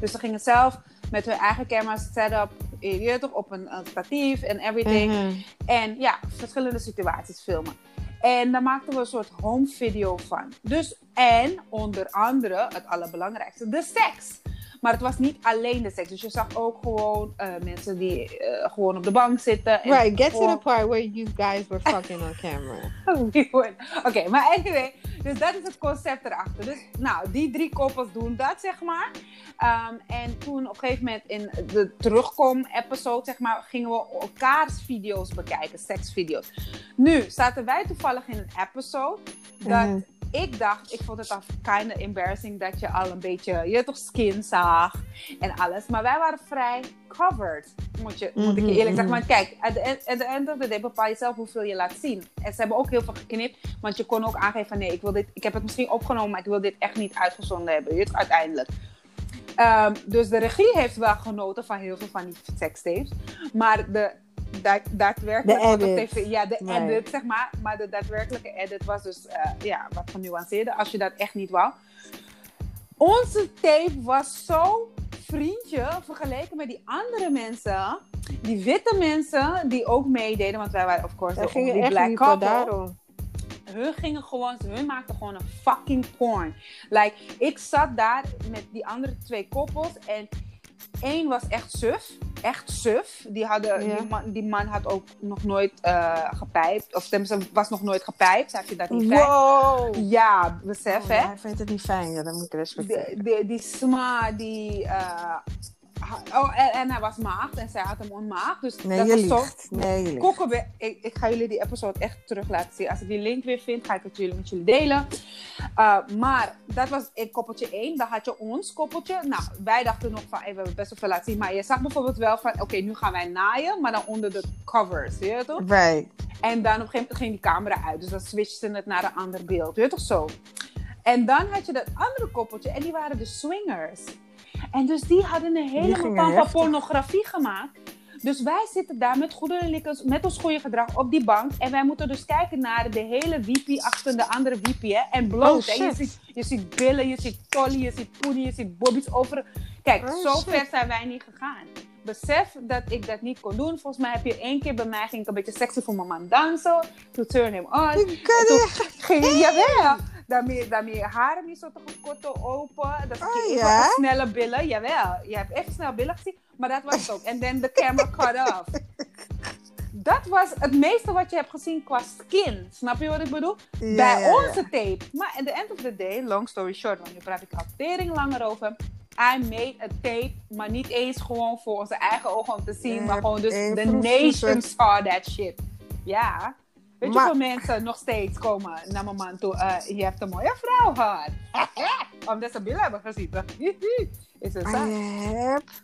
Dus ze gingen zelf met hun eigen camera setup, je toch, op een, een statief en everything. Mhm. En ja, verschillende situaties filmen. En daar maakten we een soort home video van. Dus, en onder andere, het allerbelangrijkste, de seks. Maar het was niet alleen de seks. Dus je zag ook gewoon eh, mensen die eh, gewoon op de bank zitten. en Right, get to the part where you guys were fucking on camera. [LAUGHS] Oké, maar anyway, dus dat is het concept erachter. Dus nou, die drie koppels doen dat, zeg maar. Ehm, en toen op een gegeven moment in de terugkom-episode, zeg maar, gingen we elkaars video's bekijken, seksvideo's. Nu zaten wij toevallig in een episode dat Mhm. Ik dacht, ik vond het al kinda embarrassing dat je al een beetje, je toch skin zag en alles. Maar wij waren vrij covered, moet, je, moet ik je Mhm, eerlijk zeggen. mhm. Want kijk, at the end- of the day bepaal je zelf hoeveel je laat zien. En ze hebben ook heel veel geknipt, want je kon ook aangeven van nee, ik, wil dit, ik heb het misschien opgenomen, maar ik wil dit echt niet uitgezonden hebben. Je uiteindelijk. Ehm, dus de regie heeft wel genoten van heel veel van die sekstapes. Maar de da daadwerkelijke De op edit. TV, ja, de edit, zeg maar. Maar de daadwerkelijke edit was dus eh, ja, wat genuanceerder, als je dat echt niet wou. Onze tape was zo vriendje vergeleken met die andere mensen. Die witte mensen die ook meededen, want wij waren of course de only black couple hun gingen gewoon, hun maakten gewoon een fucking porn. Like, ik zat daar met die andere twee koppels en één was echt suf. Echt suf. Die, hadden, Ja. die, man, die man had ook nog nooit eh gepijpt. Of tenminste, was nog nooit gepijpt. Hij vindt dat niet fijn. Wow! Ja, besef Oh, hè. ja, hij vindt het niet fijn, ja, dan moet ik respecteren. De, de, die sma, die... eh, oh, en, en hij was maagd en zij had hem ontmaagd. Dus Nee, dat was zo. Nee. Kokkenberg, ik, ik ga jullie die episode echt terug laten zien. Als ik die link weer vind, ga ik het jullie met jullie delen. Uh, maar dat was in koppeltje 1. Dan had je ons koppeltje. Nou, wij dachten nog van, hey, we hebben best wel veel laten zien. Maar je zag bijvoorbeeld wel van, oké, nu gaan wij naaien. Maar dan onder de covers, weet je toch? Right. En dan op een gegeven moment ging die camera uit. Dus dan switchten ze het naar een ander beeld. Weet je toch zo? En dan had je dat andere koppeltje. En die waren de swingers. En dus die hadden een hele pampa heftig. pornografie gemaakt. Dus wij zitten daar met goede likkers, met ons goede gedrag op die bank. En wij moeten dus kijken naar de hele wiepie achter de andere wiepie. Hè? En bloot. Oh? Je, ziet, je ziet billen, je ziet tolly, je ziet poenie, je ziet bobbies over. Kijk, Oh, zo shit. ver zijn wij niet gegaan. Besef dat ik dat niet kon doen. Volgens mij heb je één keer bij mij ging ik een beetje sexy voor mijn man dansen. To turn him on. Ik kan toen niet. ging jawel. Daarmee, daarmee haren niet zo te gekotten open. Dat Oh, ja? snelle billen. Jawel, je hebt echt snel billen gezien. Maar dat was het ook. En then the camera cut off. [LAUGHS] Dat was het meeste wat je hebt gezien qua skin. Snap je wat ik bedoel? Ja, Bij ja, ja. onze tape. Maar at the end of the day, long story short, want nu praat ik al tering langer over. I made a tape, maar niet eens gewoon voor onze eigen ogen om te zien, maar gewoon dus the nation saw that shit. Ja. Weet je hoeveel mensen nog steeds komen naar mijn man toe? eh, je hebt een mooie vrouw gehad. [LAUGHS] Omdat ze billen hebben gezien. [LAUGHS] Is het zo? je hebt,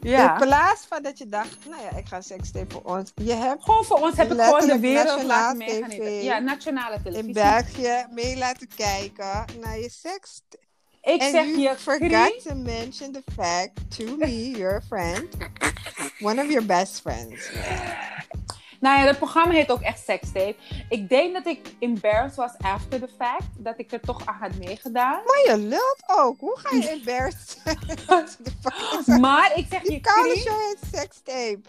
Ja. in plaats van dat je dacht, nou ja, ik ga sekstape voor ons. Je hebt Gewoon voor ons heb ik gewoon de wereld laten meegenieten. Ja, nationale in televisie. België mee laten kijken naar je seks. Ik En zeg you je, forgot to mention the fact to me, your friend, one of your best friends. Nou ja, dat programma heet ook echt Sextape. Ik denk dat ik embarrassed was after the fact. Dat ik er toch aan had meegedaan. Maar je lult ook. Hoe ga je [LAUGHS] embarrassed zijn? Maar ik zeg je, Die koude show heet sekstape.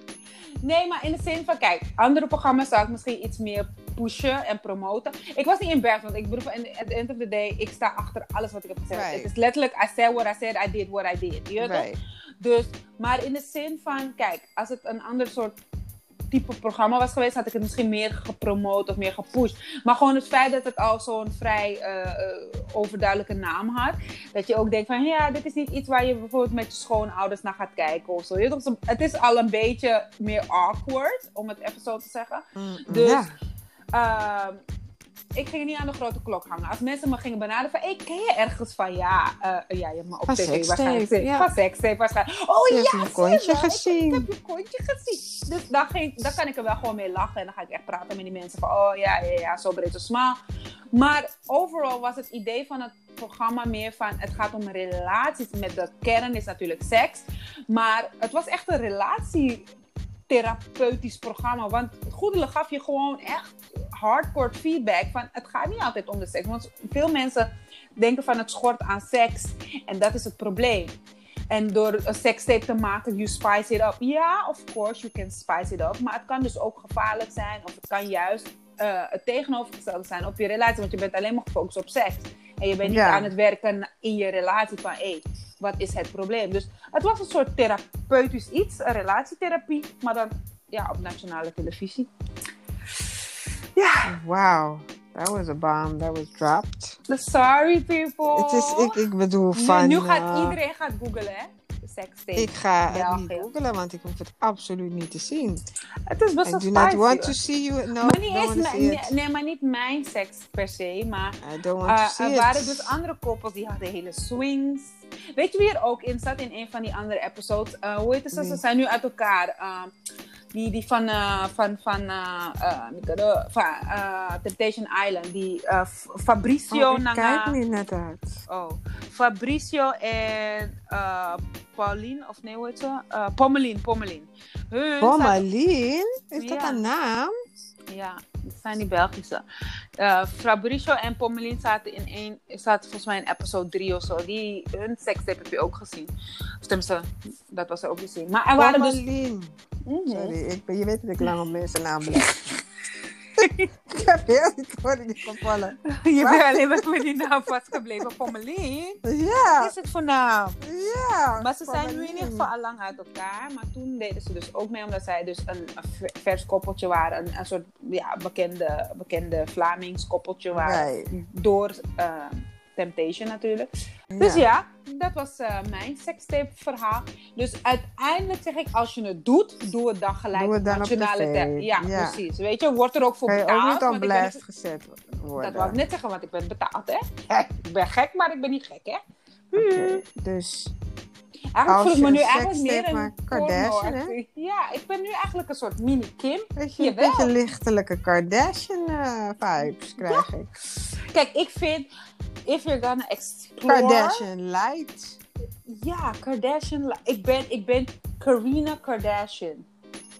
Nee, maar in de zin van, kijk, andere programma's zou ik misschien iets meer pushen en promoten. Ik was niet embarrassed, want ik bedoel, in- at the end of the day, ik sta achter alles wat ik heb gezegd. Right. Het is letterlijk, I said what I said, I did what I did. Je toch? Dus, maar in de zin van, kijk, als het een ander soort type programma was geweest, had ik het misschien meer gepromoot of meer gepusht. Maar gewoon het feit dat het al zo'n vrij eh, eh, overduidelijke naam had, dat je ook denkt van, ja, dit is niet iets waar je bijvoorbeeld met je schoonouders naar gaat kijken of zo. Het is al een beetje meer awkward, om het even zo te zeggen. Dus Ja. Ehm, ik ging niet aan de grote klok hangen. Als mensen me gingen benaderen van, hey, ken je ergens van? Ja, eh, ja je hebt me op Van tv waarschijnlijk ja. Van sekstape waarschijnlijk. Oh Je ja, hebt je kontje gezien. Ik, heb je kontje gezien. Dus dan, ging, dan kan ik er wel gewoon mee lachen. En dan ga ik echt praten met die mensen van, oh ja, ja, ja, zo breed, zo smal. Maar overal was het idee van het programma meer van het gaat om relaties. Met de kern is natuurlijk seks. Maar het was echt een relatietherapeutisch programma. Want Goedele gaf je gewoon echt hardcore feedback van het gaat niet altijd om de seks. Want veel mensen denken van het schort aan seks. En dat is het probleem. En door een sekstape te maken, you spice it up. Ja, of course, you can spice it up. Maar het kan dus ook gevaarlijk zijn. Of het kan juist uh, het tegenovergestelde zijn op je relatie. Want je bent alleen maar gefocust op seks. En je bent niet aan het werken in je relatie van... Hé, wat is het probleem? Dus het was een soort therapeutisch iets. Een relatietherapie. Maar dan ja, op nationale televisie. Ja. Wow. That was a bomb that was dropped. Sorry people. Het is, ik, ik bedoel van... Nu, nu gaat uh, iedereen gaat googlen, hè? Ik ga het niet googlen, want ik hoef het absoluut niet te zien. Het is best wel I do not want to see you. No, maar niet eens nee, nee, maar niet mijn seks per se. Maar I don't want uh, to see er waren dus andere koppels die hadden hele swings. Weet je wie er ook in zat in een van die andere episodes? Uh, hoe heet het? Ze zijn nu uit elkaar. Uh, die, die van, uh, van, van, van Temptation Island, die Fabricio oh, ik kijk niet net uit. Oh, Fabricio en Pauline, of nee, hoe heet ze? Pommelien, Pommelien. Hun Pommelien? Is dat een naam? Ja, dat zijn die Belgische. Uh, Fabricio en Pommelien zaten in één, zaten volgens mij in episode 3 of zo. Die, hun sekstape heb je ook gezien. Of tenminste, dat was er ook gezien. Maar er waren dus... Sorry, ik, je weet dat ik lang op mensen naam blijf. [LAUGHS] ik heb heel niet voor je gevallen. Je bent alleen maar met die naam vastgebleven. Pommelien? Ja. Wat is het voor naam? Ja. Maar ze zijn nu in ieder geval al lang uit elkaar. Maar toen deden ze dus ook mee, omdat zij dus een, een vers koppeltje waren. Een, een soort ja, bekende, bekende Vlamings koppeltje waren. Nee. Door... Uh, Temptation natuurlijk. Dus ja, dat was uh, mijn sekstape verhaal. Dus uiteindelijk zeg ik, als je het doet, doe het dan gelijk doe het dan nationale op ja, ja, precies. Weet je, wordt er ook voor Kan je betaald. ook niet op blast gezet worden. Dat wou ik net zeggen, want ik ben betaald, hè. Ik ben gek, maar ik ben niet gek, hè. Okay, dus... Eigenlijk voel ik me nu eigenlijk meer een Kardashian, hè? Ja, ik ben nu eigenlijk een soort mini-Kim. Weet je, een beetje lichtelijke Kardashian-vibes uh, krijg ja. ik. Kijk, ik vind, if you're gonna explore... Kardashian light. Ja, Kardashian. Ik ben, ik ben Karina Kardashian.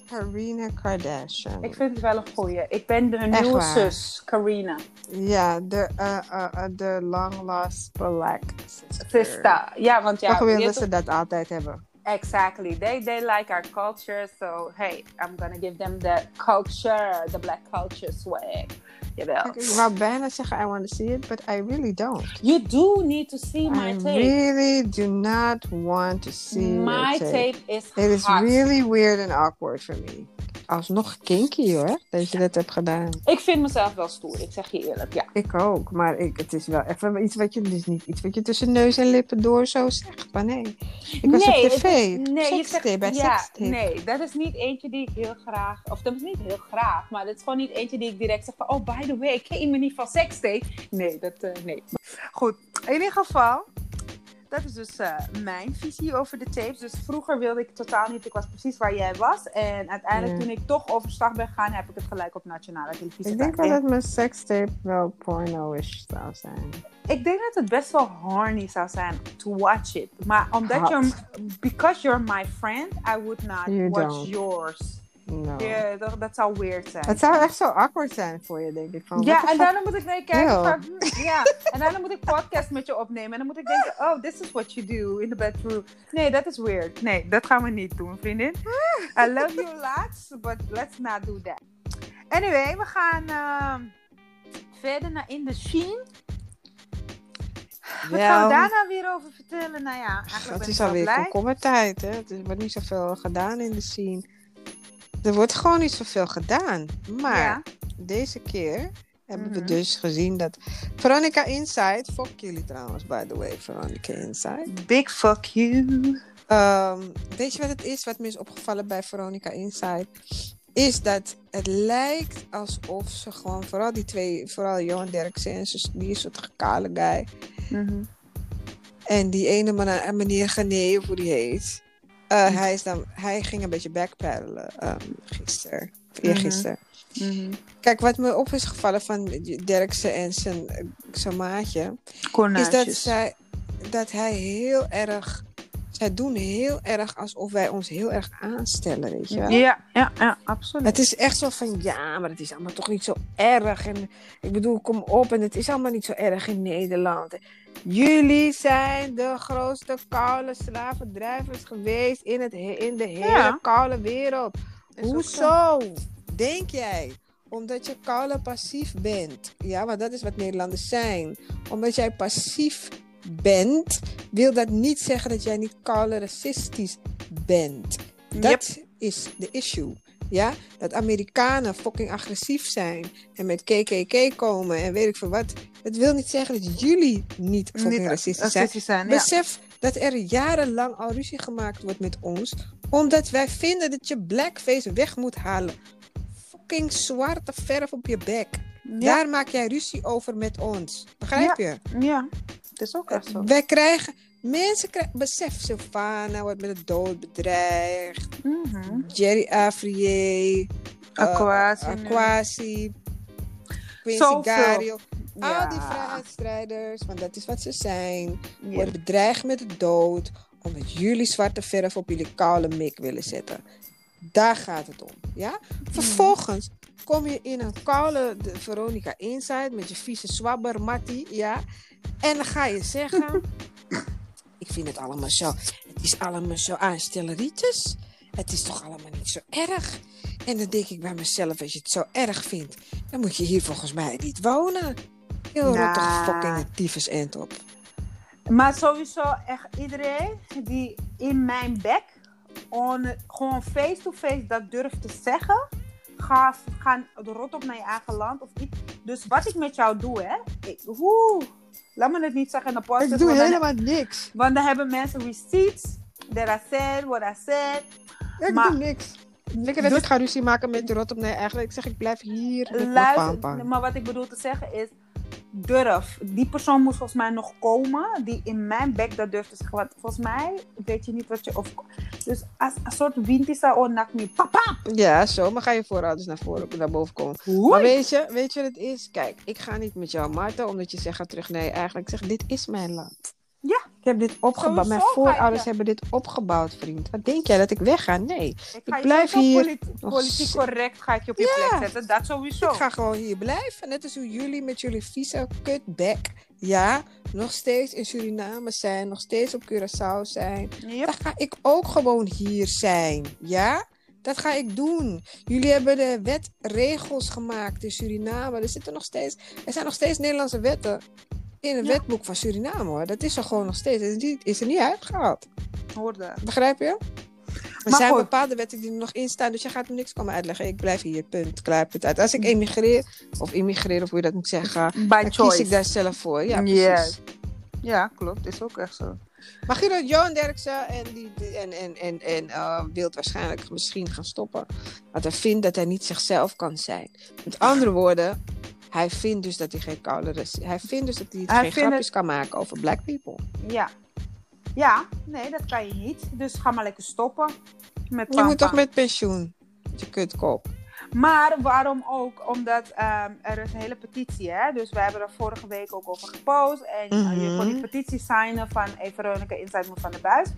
Karina Kardashian. Ik vind het wel een goeie. Ik ben de nieuwe zus, Karina. Ja, de, uh, uh, de long lost black sister. Ja, want ja... Wilden ze dat altijd hebben. Exactly. They, they like our culture. So, hey, I'm gonna give them the culture, the black culture swag. Jawel. Ik wou bijna zeggen, I want to see it, but I really don't. You do need to see my I tape. I really do not want to see My your tape is It is hot. really weird and awkward for me. Alsnog kinky hoor, dat je dat hebt gedaan. Ik vind mezelf wel stoer, ik zeg je eerlijk, ja. Ik ook, maar ik, het is wel even iets wat je, het is niet iets wat je tussen neus en lippen door zo zegt. Maar nee, ik was nee, op tv, is- nee, je zegt, bij ja, nee, dat is niet eentje die ik heel graag, of dat is niet heel graag, maar dat is gewoon niet eentje die ik direct zeg van, oh, by the way, ik ken me niet van sekstape. Nee, dat, eh, nee. Goed, in ieder geval, dat is dus eh, mijn visie over de tapes. Dus vroeger wilde ik totaal niet, ik was precies waar jij was. En uiteindelijk, toen ik toch overstag ben gegaan, heb ik het gelijk op nationale televisie Ik denk dat mijn sekstape wel porno-ish zou zijn. Ik denk dat het best wel horny zou zijn to watch it. Maar omdat you're, because you're my friend, I would not You watch don't. yours. No. Ja, dat, dat zou weird zijn. Het zou echt zo awkward zijn voor je, denk ik. Van, Ja, en daarna moet ik naar je kijken. Van, [LAUGHS] ja, en daarna moet ik podcast met je opnemen. En dan moet ik denken, oh, this is what you do in the bedroom. Nee, dat is weird. Nee, dat gaan we niet doen, vriendin. [LAUGHS] I love you lots, but let's not do that. Anyway, we gaan ehm, verder naar In the Sheen. Wat gaan we daar nou weer over vertellen? Nou ja, eigenlijk Het ben is alweer komkommertijd? Er wordt niet zoveel gedaan in de scene. Er wordt gewoon niet zoveel gedaan. Maar Ja. deze keer hebben we Mhm. dus gezien dat Veronica Inside, fuck jullie trouwens, by the way, Veronica Inside. Big fuck you. Ehm, weet je wat het is, wat me is opgevallen bij Veronica Inside? Is dat het lijkt alsof ze gewoon, vooral die twee, vooral Johan Derksen en die is zo'n kale guy. Mhm. En die ene meneer Gené, of hoe die heet. Uh, hij, is dan, hij ging een beetje backpedalen um, gisteren. Eergisteren. Mm -hmm. Kijk, wat me op is gevallen van Derksen en zijn, zijn maatje... Is dat, zij, dat hij heel erg zij doen heel erg alsof wij ons heel erg aanstellen, weet je wel? Ja, ja, ja, absoluut. Het is echt zo van, ja, maar het is allemaal toch niet zo erg. En ik bedoel, kom op, en het is allemaal niet zo erg in Nederland. Jullie zijn de grootste koude slavendrijvers geweest in, het, in de hele ja. koude wereld. Hoezo? Denk jij? Omdat je koude passief bent. Ja, want dat is wat Nederlanders zijn. Omdat jij passief bent, wil dat niet zeggen dat jij niet racistisch bent. Dat is de issue. Ja, dat Amerikanen fucking agressief zijn en met KKK komen en weet ik veel wat. Dat wil niet zeggen dat jullie niet fucking niet racistisch zijn. zijn Besef dat er jarenlang al ruzie gemaakt wordt met ons, omdat wij vinden dat je blackface weg moet halen. Fucking zwarte verf op je bek. Daar maak jij ruzie over met ons. Begrijp je? Ja, het is ook echt zo. Wij krijgen, mensen krijgen, besef, Sylvana wordt met de dood bedreigd. Mhm. Jerry Afrier. Aquasi. Uh, Aquasi. Quincy Gario. Al die vrijheidsstrijders, want dat is wat ze zijn, worden bedreigd met de dood omdat jullie zwarte verf op jullie koude mik willen zetten. Daar gaat het om. Ja? Vervolgens kom je in een koude Veronica Inside met je vieze swabber, Mattie, ja. En dan ga je zeggen, [LAUGHS] ik vind het allemaal zo, het is allemaal zo aanstelleritis. Het is toch allemaal niet zo erg. En dan denk ik bij mezelf, als je het zo erg vindt, dan moet je hier volgens mij niet wonen. Heel nah. toch fucking tyfus end op. Maar sowieso echt iedereen die in mijn bek on, gewoon face-to-face dat durft te zeggen ga, gaan rot op naar je eigen land of iets. Dus wat ik met jou doe, hè. Ik, woe, laat me het niet zeggen in de podcast. Ik doe helemaal niks. Want dan hebben mensen receipts. That I said, what I said. Ik maar, doe niks. Lekker dat dus, ik ga ruzie maken met de rot op naar je eigen Ik zeg, ik blijf hier. Luister, maar wat ik bedoel te zeggen is durf. Die persoon moet volgens mij nog komen die in mijn bek dat durft te zeggen. Want volgens mij weet je niet wat je. Of, dus als een soort wind is daar, oh, nak me. Papa! Ja, zo. Maar ga je voorouders naar voren, naar boven komen. Maar weet je, weet je wat het is? Kijk, ik ga niet met jou, Marta, omdat je zegt, ga terug. Nee, eigenlijk, zeg, dit is mijn land. Ja. Ik heb dit opgebouwd. Mijn voorouders hebben dit opgebouwd, vriend. Wat denk jij dat ik wegga? Nee. Ik, ik blijf hier. Politi politiek correct ga ik je op je plek zetten. Dat sowieso. Ik ga gewoon hier blijven. Net als hoe jullie met jullie vieze kutbek. Ja, nog steeds in Suriname zijn. Nog steeds op Curaçao zijn. Yep. Dan ga ik ook gewoon hier zijn. Ja? Dat ga ik doen. Jullie hebben de wetregels gemaakt in Suriname. Er, zitten nog steeds, er zijn nog steeds Nederlandse wetten in het wetboek van Suriname hoor. Dat is er gewoon nog steeds. Is, is er niet uitgehaald. Hoorde. Begrijp je? Er zijn bepaalde wetten die er nog in staan, dus je gaat er niks komen uitleggen. Ik blijf hier, punt, klaar, punt uit. Als ik emigreer, of immigreer, of hoe je dat moet zeggen, By dan kies ik daar zelf voor. Ja, precies. Ja, klopt. Is ook echt zo. Maar Guido Johan Derksen en, die, en, en, en, en uh, wil waarschijnlijk misschien gaan stoppen. Want hij vindt dat hij niet zichzelf kan zijn. Met andere woorden, hij vindt dus dat hij geen koude. Hij vindt dus dat hij, hij geen grapjes kan maken over black people. Ja. Ja, nee, dat kan je niet. Dus ga maar lekker stoppen. Met je moet toch met pensioen? Je kutkop. Maar waarom ook? Omdat um, er is een hele petitie, hè? Dus we hebben er vorige week ook over gepost. En mm je kon die petitie signen van Veronica Inside van de Buis.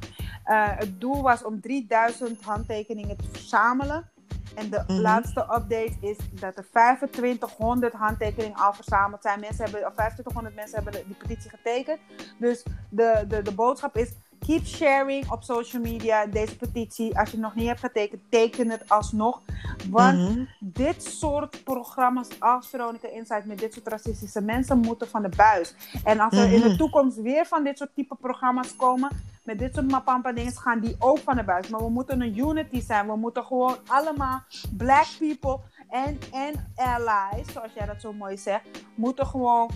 Uh, het doel was om 3000 handtekeningen te verzamelen. En de mhm. laatste update is dat er 2500 handtekeningen al verzameld zijn. Mensen hebben, of 2500 mensen hebben die petitie getekend. Dus de, de, de boodschap is: keep sharing op social media deze petitie. Als je het nog niet hebt getekend, teken het alsnog. Want mhm. dit soort programma's als Veronica Insight met dit soort racistische mensen moeten van de buis. En als er in de mhm. toekomst weer van dit soort type programma's komen, met dit soort mapampa dingen, gaan die ook van de buis. Maar we moeten een unity zijn. We moeten gewoon allemaal black people en, en allies, zoals jij dat zo mooi zegt, moeten gewoon.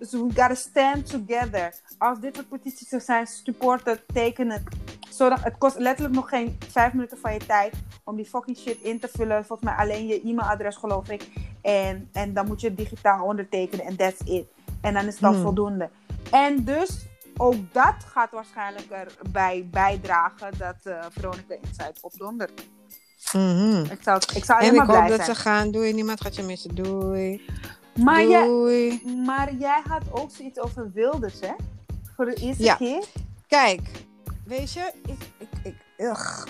So we gotta stand together. Als dit soort petities er zijn, supporten, tekenen. Zodat, het kost letterlijk nog geen vijf minuten van je tijd om die fucking shit in te vullen. Volgens mij alleen je e-mailadres, geloof ik. En, en dan moet je het digitaal ondertekenen en that's it. En dan is dat hmm. voldoende. En dus ook dat gaat waarschijnlijk erbij bijdragen dat uh, Veronica Inside opdondert. Mhm. Ik zou, ik zou En ik hoop dat zijn. ze gaan. Doei, niemand gaat je missen. Doei. Maar jij, Doei. maar jij had ook zoiets over Wilders, hè? Voor de eerste Ja. keer. Kijk, weet je, ik, ik, ik, ugh.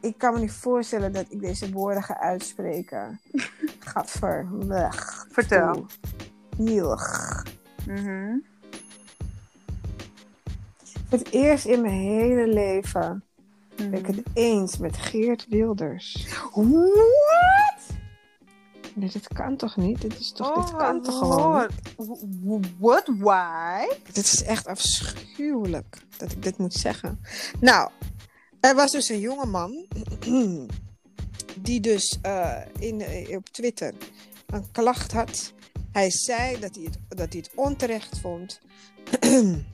ik kan me niet voorstellen dat ik deze woorden ga uitspreken. [LAUGHS] Gadver. Weg. Vertel. Ugh. Mhm. Het eerst in mijn hele leven ben ik het eens met Geert Wilders. What? Nee, dit kan toch niet? Dit is toch, dit Oh, kan toch gewoon niet? What? Why? Dit is echt afschuwelijk dat ik dit moet zeggen. Nou, er was dus een jongeman [CLEARS THROAT] die dus eh, in, eh, op Twitter een klacht had. Hij zei dat hij het, dat hij het onterecht vond [CLEARS THROAT]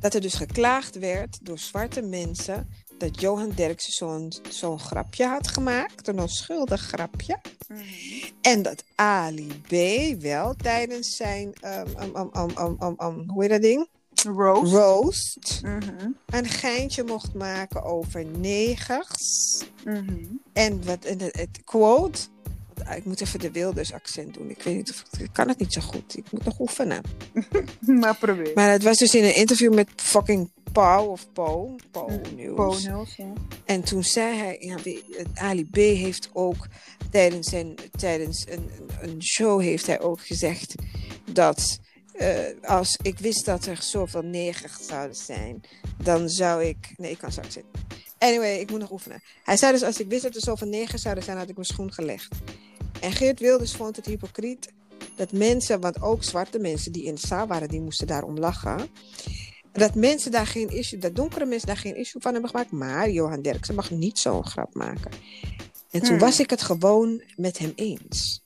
dat er dus geklaagd werd door zwarte mensen dat Johan Derksen zo'n zo'n grapje had gemaakt, een onschuldig grapje. Mhm. En dat Ali B. wel tijdens zijn, um, um, um, um, hoe heet dat ding? Rose. Roast. Mhm. Een geintje mocht maken over negers. Mhm. En wat en het, het quote. Ik moet even de Wilders accent doen. Ik weet niet of ik, kan het niet zo goed. Ik moet nog oefenen. [LAUGHS] Maar probeer. Maar het was dus in een interview met fucking Pauw of Po. News. Bonus, ja. En toen zei hij, ja, Ali B heeft ook tijdens, zijn, tijdens een, een- show heeft hij ook gezegd dat eh, als ik wist dat er zoveel negers zouden zijn, dan zou ik. Nee, ik kan straks zitten. Anyway, ik moet nog oefenen. Hij zei dus, als ik wist dat er zoveel negers zouden zijn, had ik mijn schoen gelegd. En Geert Wilders vond het hypocriet dat mensen, want ook zwarte mensen die in de zaal waren, die moesten daarom lachen. Dat mensen daar geen issue, dat donkere mensen daar geen issue van hebben gemaakt. Maar Johan Derksen mag niet zo'n grap maken. En toen Hmm. was ik het gewoon met hem eens.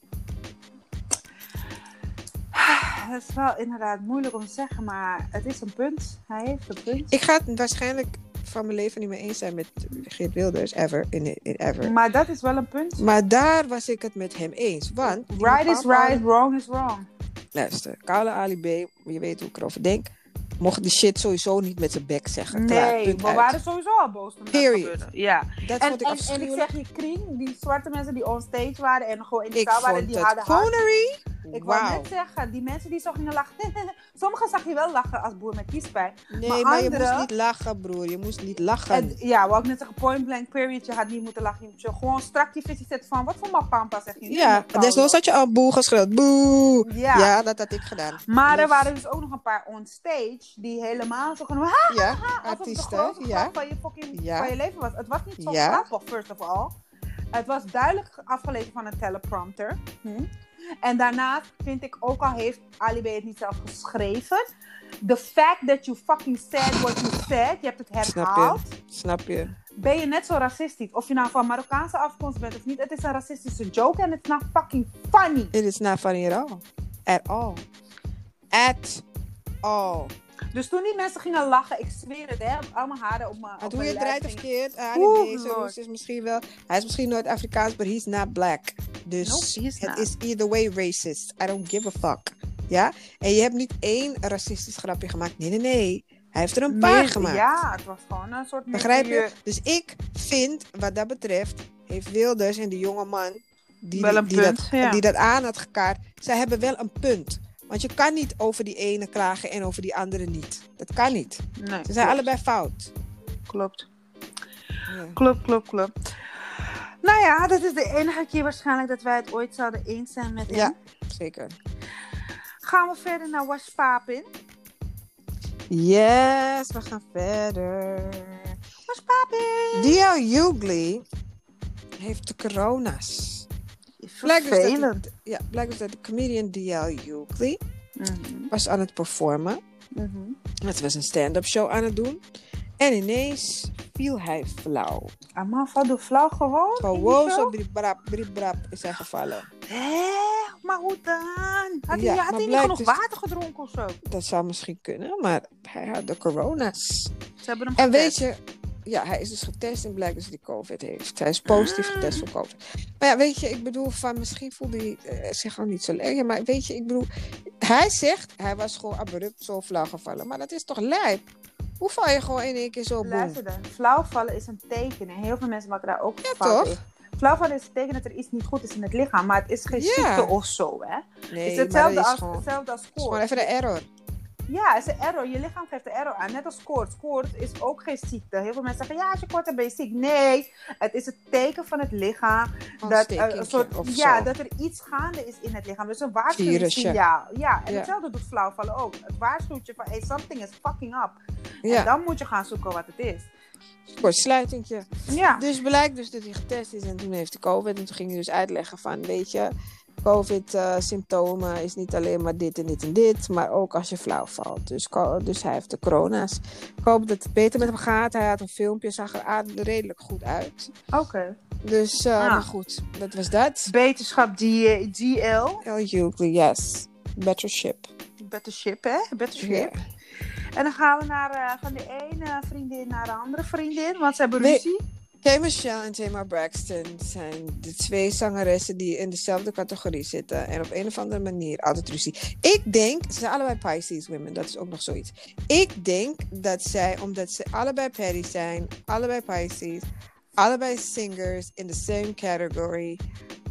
Het is wel inderdaad moeilijk om te zeggen, maar het is een punt. Hij heeft een punt. Ik ga het waarschijnlijk van mijn leven niet meer eens zijn met Geert Wilders, ever, in, in ever. Maar dat is wel een punt. Maar daar was ik het met hem eens. Want, Right is right, wrong is wrong. Luister, Kale Ali B, je weet hoe ik erover denk, mocht die shit sowieso niet met zijn bek zeggen. Klaar, Nee, we uit. waren sowieso al boos toen Period. Ja. Dat En, vond ik en, en ik zeg je kring, die zwarte mensen die on stage waren en gewoon in de zaal waren, die hadden hard. coonery. Ik wou net zeggen, die mensen die zo gingen lachen. [LAUGHS] Sommigen zag je wel lachen als boer met kiespijn. Nee, Maar maar, je moest niet lachen, broer. Je moest niet lachen. En, ja, wou ik net zeggen, point blank period. Je had niet moeten lachen. Je moet gewoon strak je visie zetten van, wat voor mapampa zeg je? Ja, desnoods had je al boe geschreeuwd. Boe. Ja. Ja. dat had ik gedaan. Maar er Dus- waren dus ook nog een paar on stage die helemaal zo gewoon, ha, Ja, het de artiesten. Ja. van je, fucking, Ja. van je leven was. Het was niet zo Ja. grappig, first of all. Het was duidelijk afgelezen van een teleprompter. Hm. En daarnaast vind ik ook al heeft Ali B het niet zelf geschreven. The fact that you fucking said what you said, je hebt het Snap je? herhaald, Snap je? ben je net zo racistisch. Of je nou van Marokkaanse afkomst bent of niet, het is een racistische joke en it's not fucking funny. It is not funny at all. At all. At all. Dus toen die mensen gingen lachen, ik zweer het, hè, haren op mijn Maar op hoe je het draait of keert, roots is misschien wel... Hij is misschien Noord-Afrikaans, but he's not black. Dus het is either way racist. I don't give a fuck. Ja? En je hebt niet één racistisch grapje gemaakt. Nee, nee, nee. Hij heeft er een paar gemaakt. Ja, het was gewoon een soort Begrijp je? Dus ik vind, wat dat betreft, heeft Wilders en die jonge man die, die, punt, dat, ja. die dat aan had gekaart, zij hebben wel een punt. Want je kan niet over die ene klagen en over die andere niet. Dat kan niet. Nee, Ze zijn allebei fout. Klopt. Ja. Klopt, klopt, klopt. Nou ja, dit is de enige keer waarschijnlijk dat wij het ooit zouden eens zijn met hem. Ja, zeker. Gaan we verder naar Wash Papin. Yes, we gaan verder. Wash Papin! D.L. Hughley heeft de corona's. Blijkt dus dat- Vervelend. Ja, blijkt dus dat de comedian D.L. Hughley Mhm, was aan het performen. mhm. Het was een stand-up show aan het doen. En ineens viel hij flauw. Amman, van de flauw gewoon? Gewoon zo briebrap, briebrap is hij gevallen. Hé, maar hoe dan? Had Ja, hij, had hij niet genoeg dus- water gedronken of zo? Dat zou misschien kunnen, maar hij had de corona's. Ze hebben hem En weet je, ja, hij is dus getest en blijkt dus dat hij COVID heeft. Hij is positief getest voor COVID. Maar ja, weet je, ik bedoel, van misschien voelde hij eh, zich al niet zo lekker. Maar weet je, ik bedoel, Hij zegt, hij was gewoon abrupt zo flauw gevallen. Maar dat is toch lijp? Hoe val je gewoon in één keer zo boem? Luister dan, flauwvallen is een teken. En heel veel mensen maken daar ook Ja, fout toch? Flauwvallen is een teken dat er iets niet goed is in het lichaam. Maar het is geen ziekte of zo, hè? Nee, het is hetzelfde is als, gewoon, hetzelfde als het is gewoon even de error. Ja, het is een error. Je lichaam geeft de error aan. Net als koorts. Koorts is ook geen ziekte. Heel veel mensen zeggen, ja, als je koorts hebt, ben je ziek. Nee, het is het teken van het lichaam. Dat, eh, een soort, of ja, zo. dat er iets gaande is in het lichaam. Dus een waarschuwingssignaal. Ja, en Ja. hetzelfde doet flauwvallen ook. Het waarschuwt je van, hey, something is fucking up. En Ja, dan moet je gaan zoeken wat het is. kort sluitingje. Ja. Dus blijkt dus dat hij getest is en toen heeft hij COVID. En toen ging hij dus uitleggen van, weet je, COVID-symptomen is niet alleen maar dit en dit en dit, maar ook als je flauw valt. Dus, dus hij heeft de corona's. Ik hoop dat het beter met hem gaat. Hij had een filmpje, zag er redelijk goed uit. Oké. Dus, eh, Ah. maar goed, dat was dat. Beterschap D- DL. Hughley, yes. Better ship. Better ship, hè? Better Ja. ship. En dan gaan we naar, eh, van de ene vriendin naar de andere vriendin, want ze hebben Nee. Kay Michelle en Tamar Braxton zijn de twee zangeressen die in dezelfde categorie zitten. En op een of andere manier altijd ruzie. Ik denk, ze zijn allebei Pisces women, dat is ook nog zoiets. Ik denk dat zij, omdat ze allebei Patty zijn, allebei Pisces, allebei singers in the same category,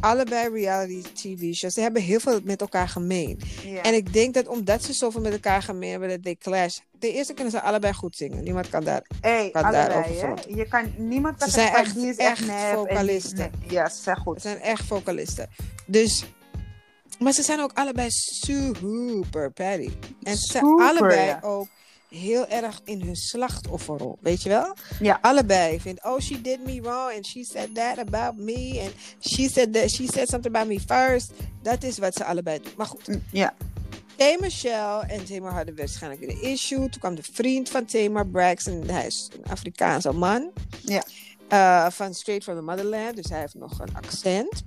allebei reality TV shows, ze hebben heel veel met elkaar gemeen. En ik denk dat omdat ze zoveel met elkaar gemeen hebben, dat they clash. Ten eerste kunnen ze allebei goed zingen. Niemand kan daar hey, Gaat allebei, daarover hè? fronten. Je kan, niemand kan Ze zijn echt- die is echt, die vocalisten. nee. Ja, ze zijn goed. zijn echt vocalisten. Dus, maar ze zijn ook allebei super petty. En ze zijn allebei ja. ook heel erg in hun slachtofferrol. Weet je wel? Ja. Allebei vindt, oh, she did me wrong and she said that about me and she said that she said something about me first. Dat is wat ze allebei doen. Maar goed, Mm, Ja. Tay Michelle en Tamar hadden waarschijnlijk een issue. Toen kwam de vriend van Tamar Braxton. Hij is een Afrikaanse man. Ja. Eh, van Straight from the Motherland. Dus hij heeft nog een accent.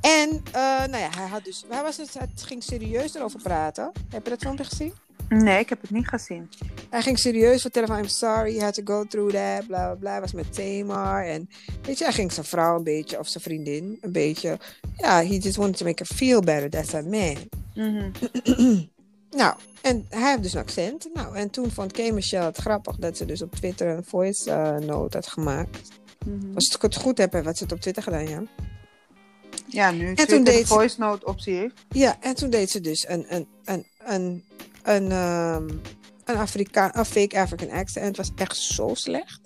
En eh, nou ja, hij, had dus, hij, was dus, hij ging serieus erover praten. Heb je dat filmpje gezien? Nee, ik heb het niet gezien. Hij ging serieus vertellen van I'm sorry, you had to go through that, bla bla bla. Was met Tamar. En weet je, hij ging zijn vrouw een beetje, of zijn vriendin een beetje. Ja, he just wanted to make her feel better. That's a man. Mhm. [CLEARS THROAT] Nou, en hij heeft dus een accent. Nou, en toen vond Kay Michelle het grappig dat ze dus op Twitter een voice eh, note had gemaakt. Mhm. Als ik het goed heb, wat ze het op Twitter gedaan, ja. Ja, nu toen deed de ze- voice note optie heeft. Ja, en toen deed ze dus een, een, een, een, een, ehm, een, Afrika een fake African accent. En het was echt zo slecht.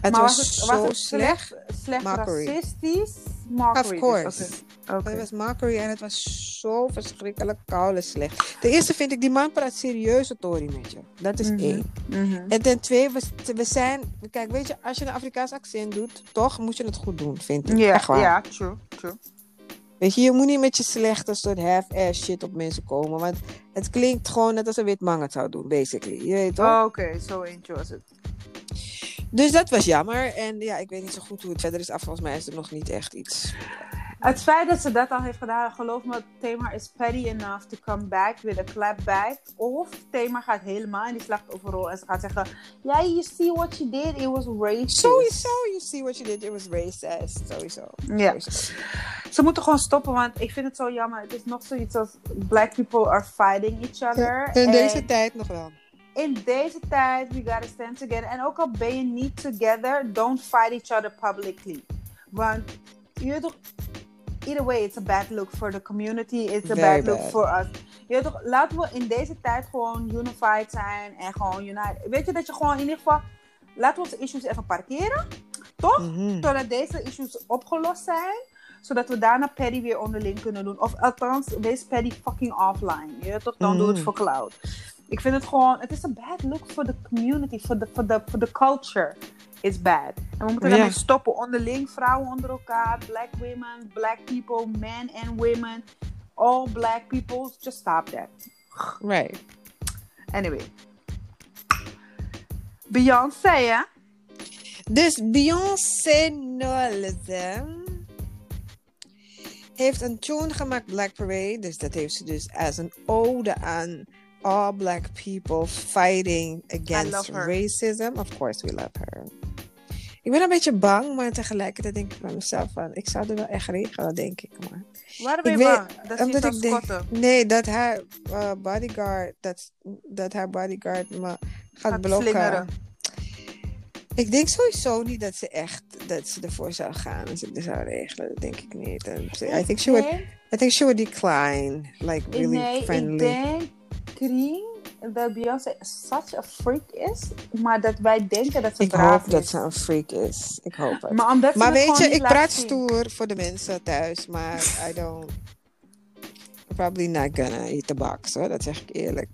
Het maar was, was het, zo was het slecht. slecht, Mockery. racistisch? Mockery, Of dus, course. Het was mockery en het was zo verschrikkelijk koude slecht. Ten eerste vind ik, die man praat serieuze Tory met je. Dat is Mhm. één. Mhm. En ten tweede, we, we zijn... Kijk, weet je, als je een Afrikaans accent doet, toch moet je het goed doen, vind ik. Ja, Echt waar. ja, true, true. Weet je, je moet niet met je slechte soort half-ass shit op mensen komen. Want het klinkt gewoon net als een wit man het zou doen, basically. Je weet toch? Oh, Oké, zo eentje was het. Dus dat was jammer. En ja, ik weet niet zo goed hoe het verder is af. Volgens mij is er nog niet echt iets. Het feit dat ze dat al heeft gedaan, geloof me, Tamar is petty enough to come back with a clap back. Of Tamar gaat helemaal in die slachtofferrol en ze gaat zeggen: Ja, you see what you did, it was racist. Sowieso, you see what you did. It was racist. Sowieso. Ja. Ze moeten gewoon stoppen, want ik vind het zo jammer. Het is nog zoiets als black people are fighting each other. In En deze tijd nog wel. in deze tijd, we gotta stand together. En ook al ben je niet together, don't fight each other publicly. Want, je toch, either way, it's a bad look for the community. It's a Very bad look bad. for us. Je weet toch, laten we in deze tijd gewoon unified zijn en gewoon united. Weet je dat je gewoon in ieder geval, laten we onze issues even parkeren, toch? Mhm. Zodat deze issues opgelost zijn. Zodat we daarna Paddy weer onderling kunnen doen. Of althans, wees Paddy fucking offline. Je weet toch? Dan doe het Mhm. voor cloud. Ik vind het gewoon, het is een bad look for the community, for the, for the, for the culture. It's bad. En we moeten Ja. daarmee stoppen. Onderling, vrouwen onder elkaar, black women, black people, men and women. All black people, just stop that. Right. Anyway. Beyoncé, hè? Dus Beyoncé Knowles heeft een tune gemaakt, Black Parade. Dus dat heeft ze dus als een ode aan all black people fighting against racism. Of course we love her. Ik ben een beetje bang, maar tegelijkertijd denk ik bij mezelf van, ik zou er wel echt regelen, denk ik. Maar. Waarom ben je Ik weet- bang? Dat Omdat ik denk, squatten. nee, dat haar eh, bodyguard, dat, dat haar bodyguard me gaat, Gaat blokken. slingeren. Ik denk sowieso niet dat ze echt, dat ze ervoor zou gaan als ik er zou regelen. Dat denk ik niet. Ze- I think she would, denk- I think she would decline, like Ik- really nee, friendly. ik denk, Krien, dat Beyoncé such a freak is, maar dat wij denken dat ze Ik hoop dat ze een freak is. Ik hoop het. Maar, omdat Maar weet je, ik praat zien. stoer voor de mensen thuis, maar I don't. Probably not gonna eat the box hoor, dat zeg ik eerlijk.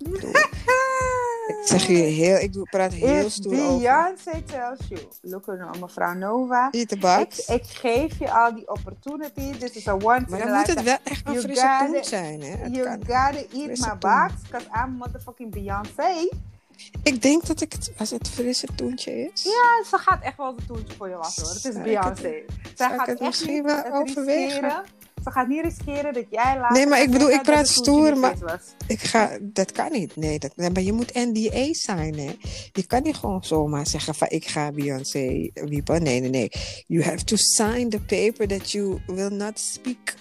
Ik, zeg je heel, ik doe- praat heel If stoer over. Beyoncé tells you, look at mevrouw Nova, Eat the ik, box. ik geef je al die opportunity, this is a once maar dan moet het wel echt een You frisse got poen it. zijn, hè? Het You kan- gotta eat my box, because I'm motherfucking Beyoncé. Ik denk dat ik het, als het frisse toentje is. Ja, ze gaat echt wel de toentje voor je wassen hoor. Het is Beyoncé. Zij ik gaat het echt misschien niet wel overwegen? Ze gaat niet riskeren dat jij laat. Nee, maar ik bedoel, ik praat stoer, maar- Was. Ik ga, dat kan niet. Nee, dat, maar je moet NDA zijn, hè? Je kan niet gewoon zomaar zeggen van ik ga Beyoncé wiepen. Nee, nee, nee. You have to sign the paper that you will not speak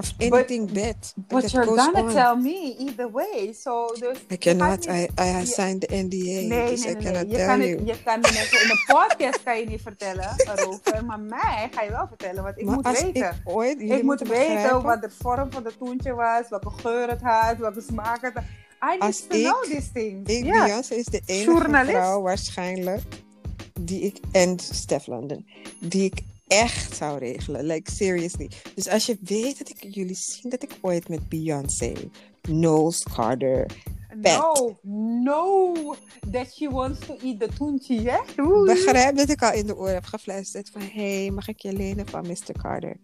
of anything bad. But that you're goes gonna on. tell me either way. So I cannot. I, I signed the NDA, Nee, dus nee, I nee, cannot Je tell kan, you. het, je kan mensen in de podcast kan je niet vertellen [LAUGHS] erover, maar mij ga je wel vertellen, want ik maar moet weten. ik ooit, Ik moet weten begrijpen, wat de vorm van de toentje was, welke geur het had, welke smaak het had. I need Als to ik- know these things. Ik. Beyoncé is de enige Journalist. vrouw waarschijnlijk die ik, en Stef London, die ik echt zou regelen. Like, seriously. Dus als je weet dat ik jullie zien dat ik ooit met Beyoncé, Knowles Carter, Pet. No, no, that she wants to eat the toentje, hè? Begrijp dat ik al in de oor heb gefluisterd van, hey, mag ik je lenen van Mr. Carter?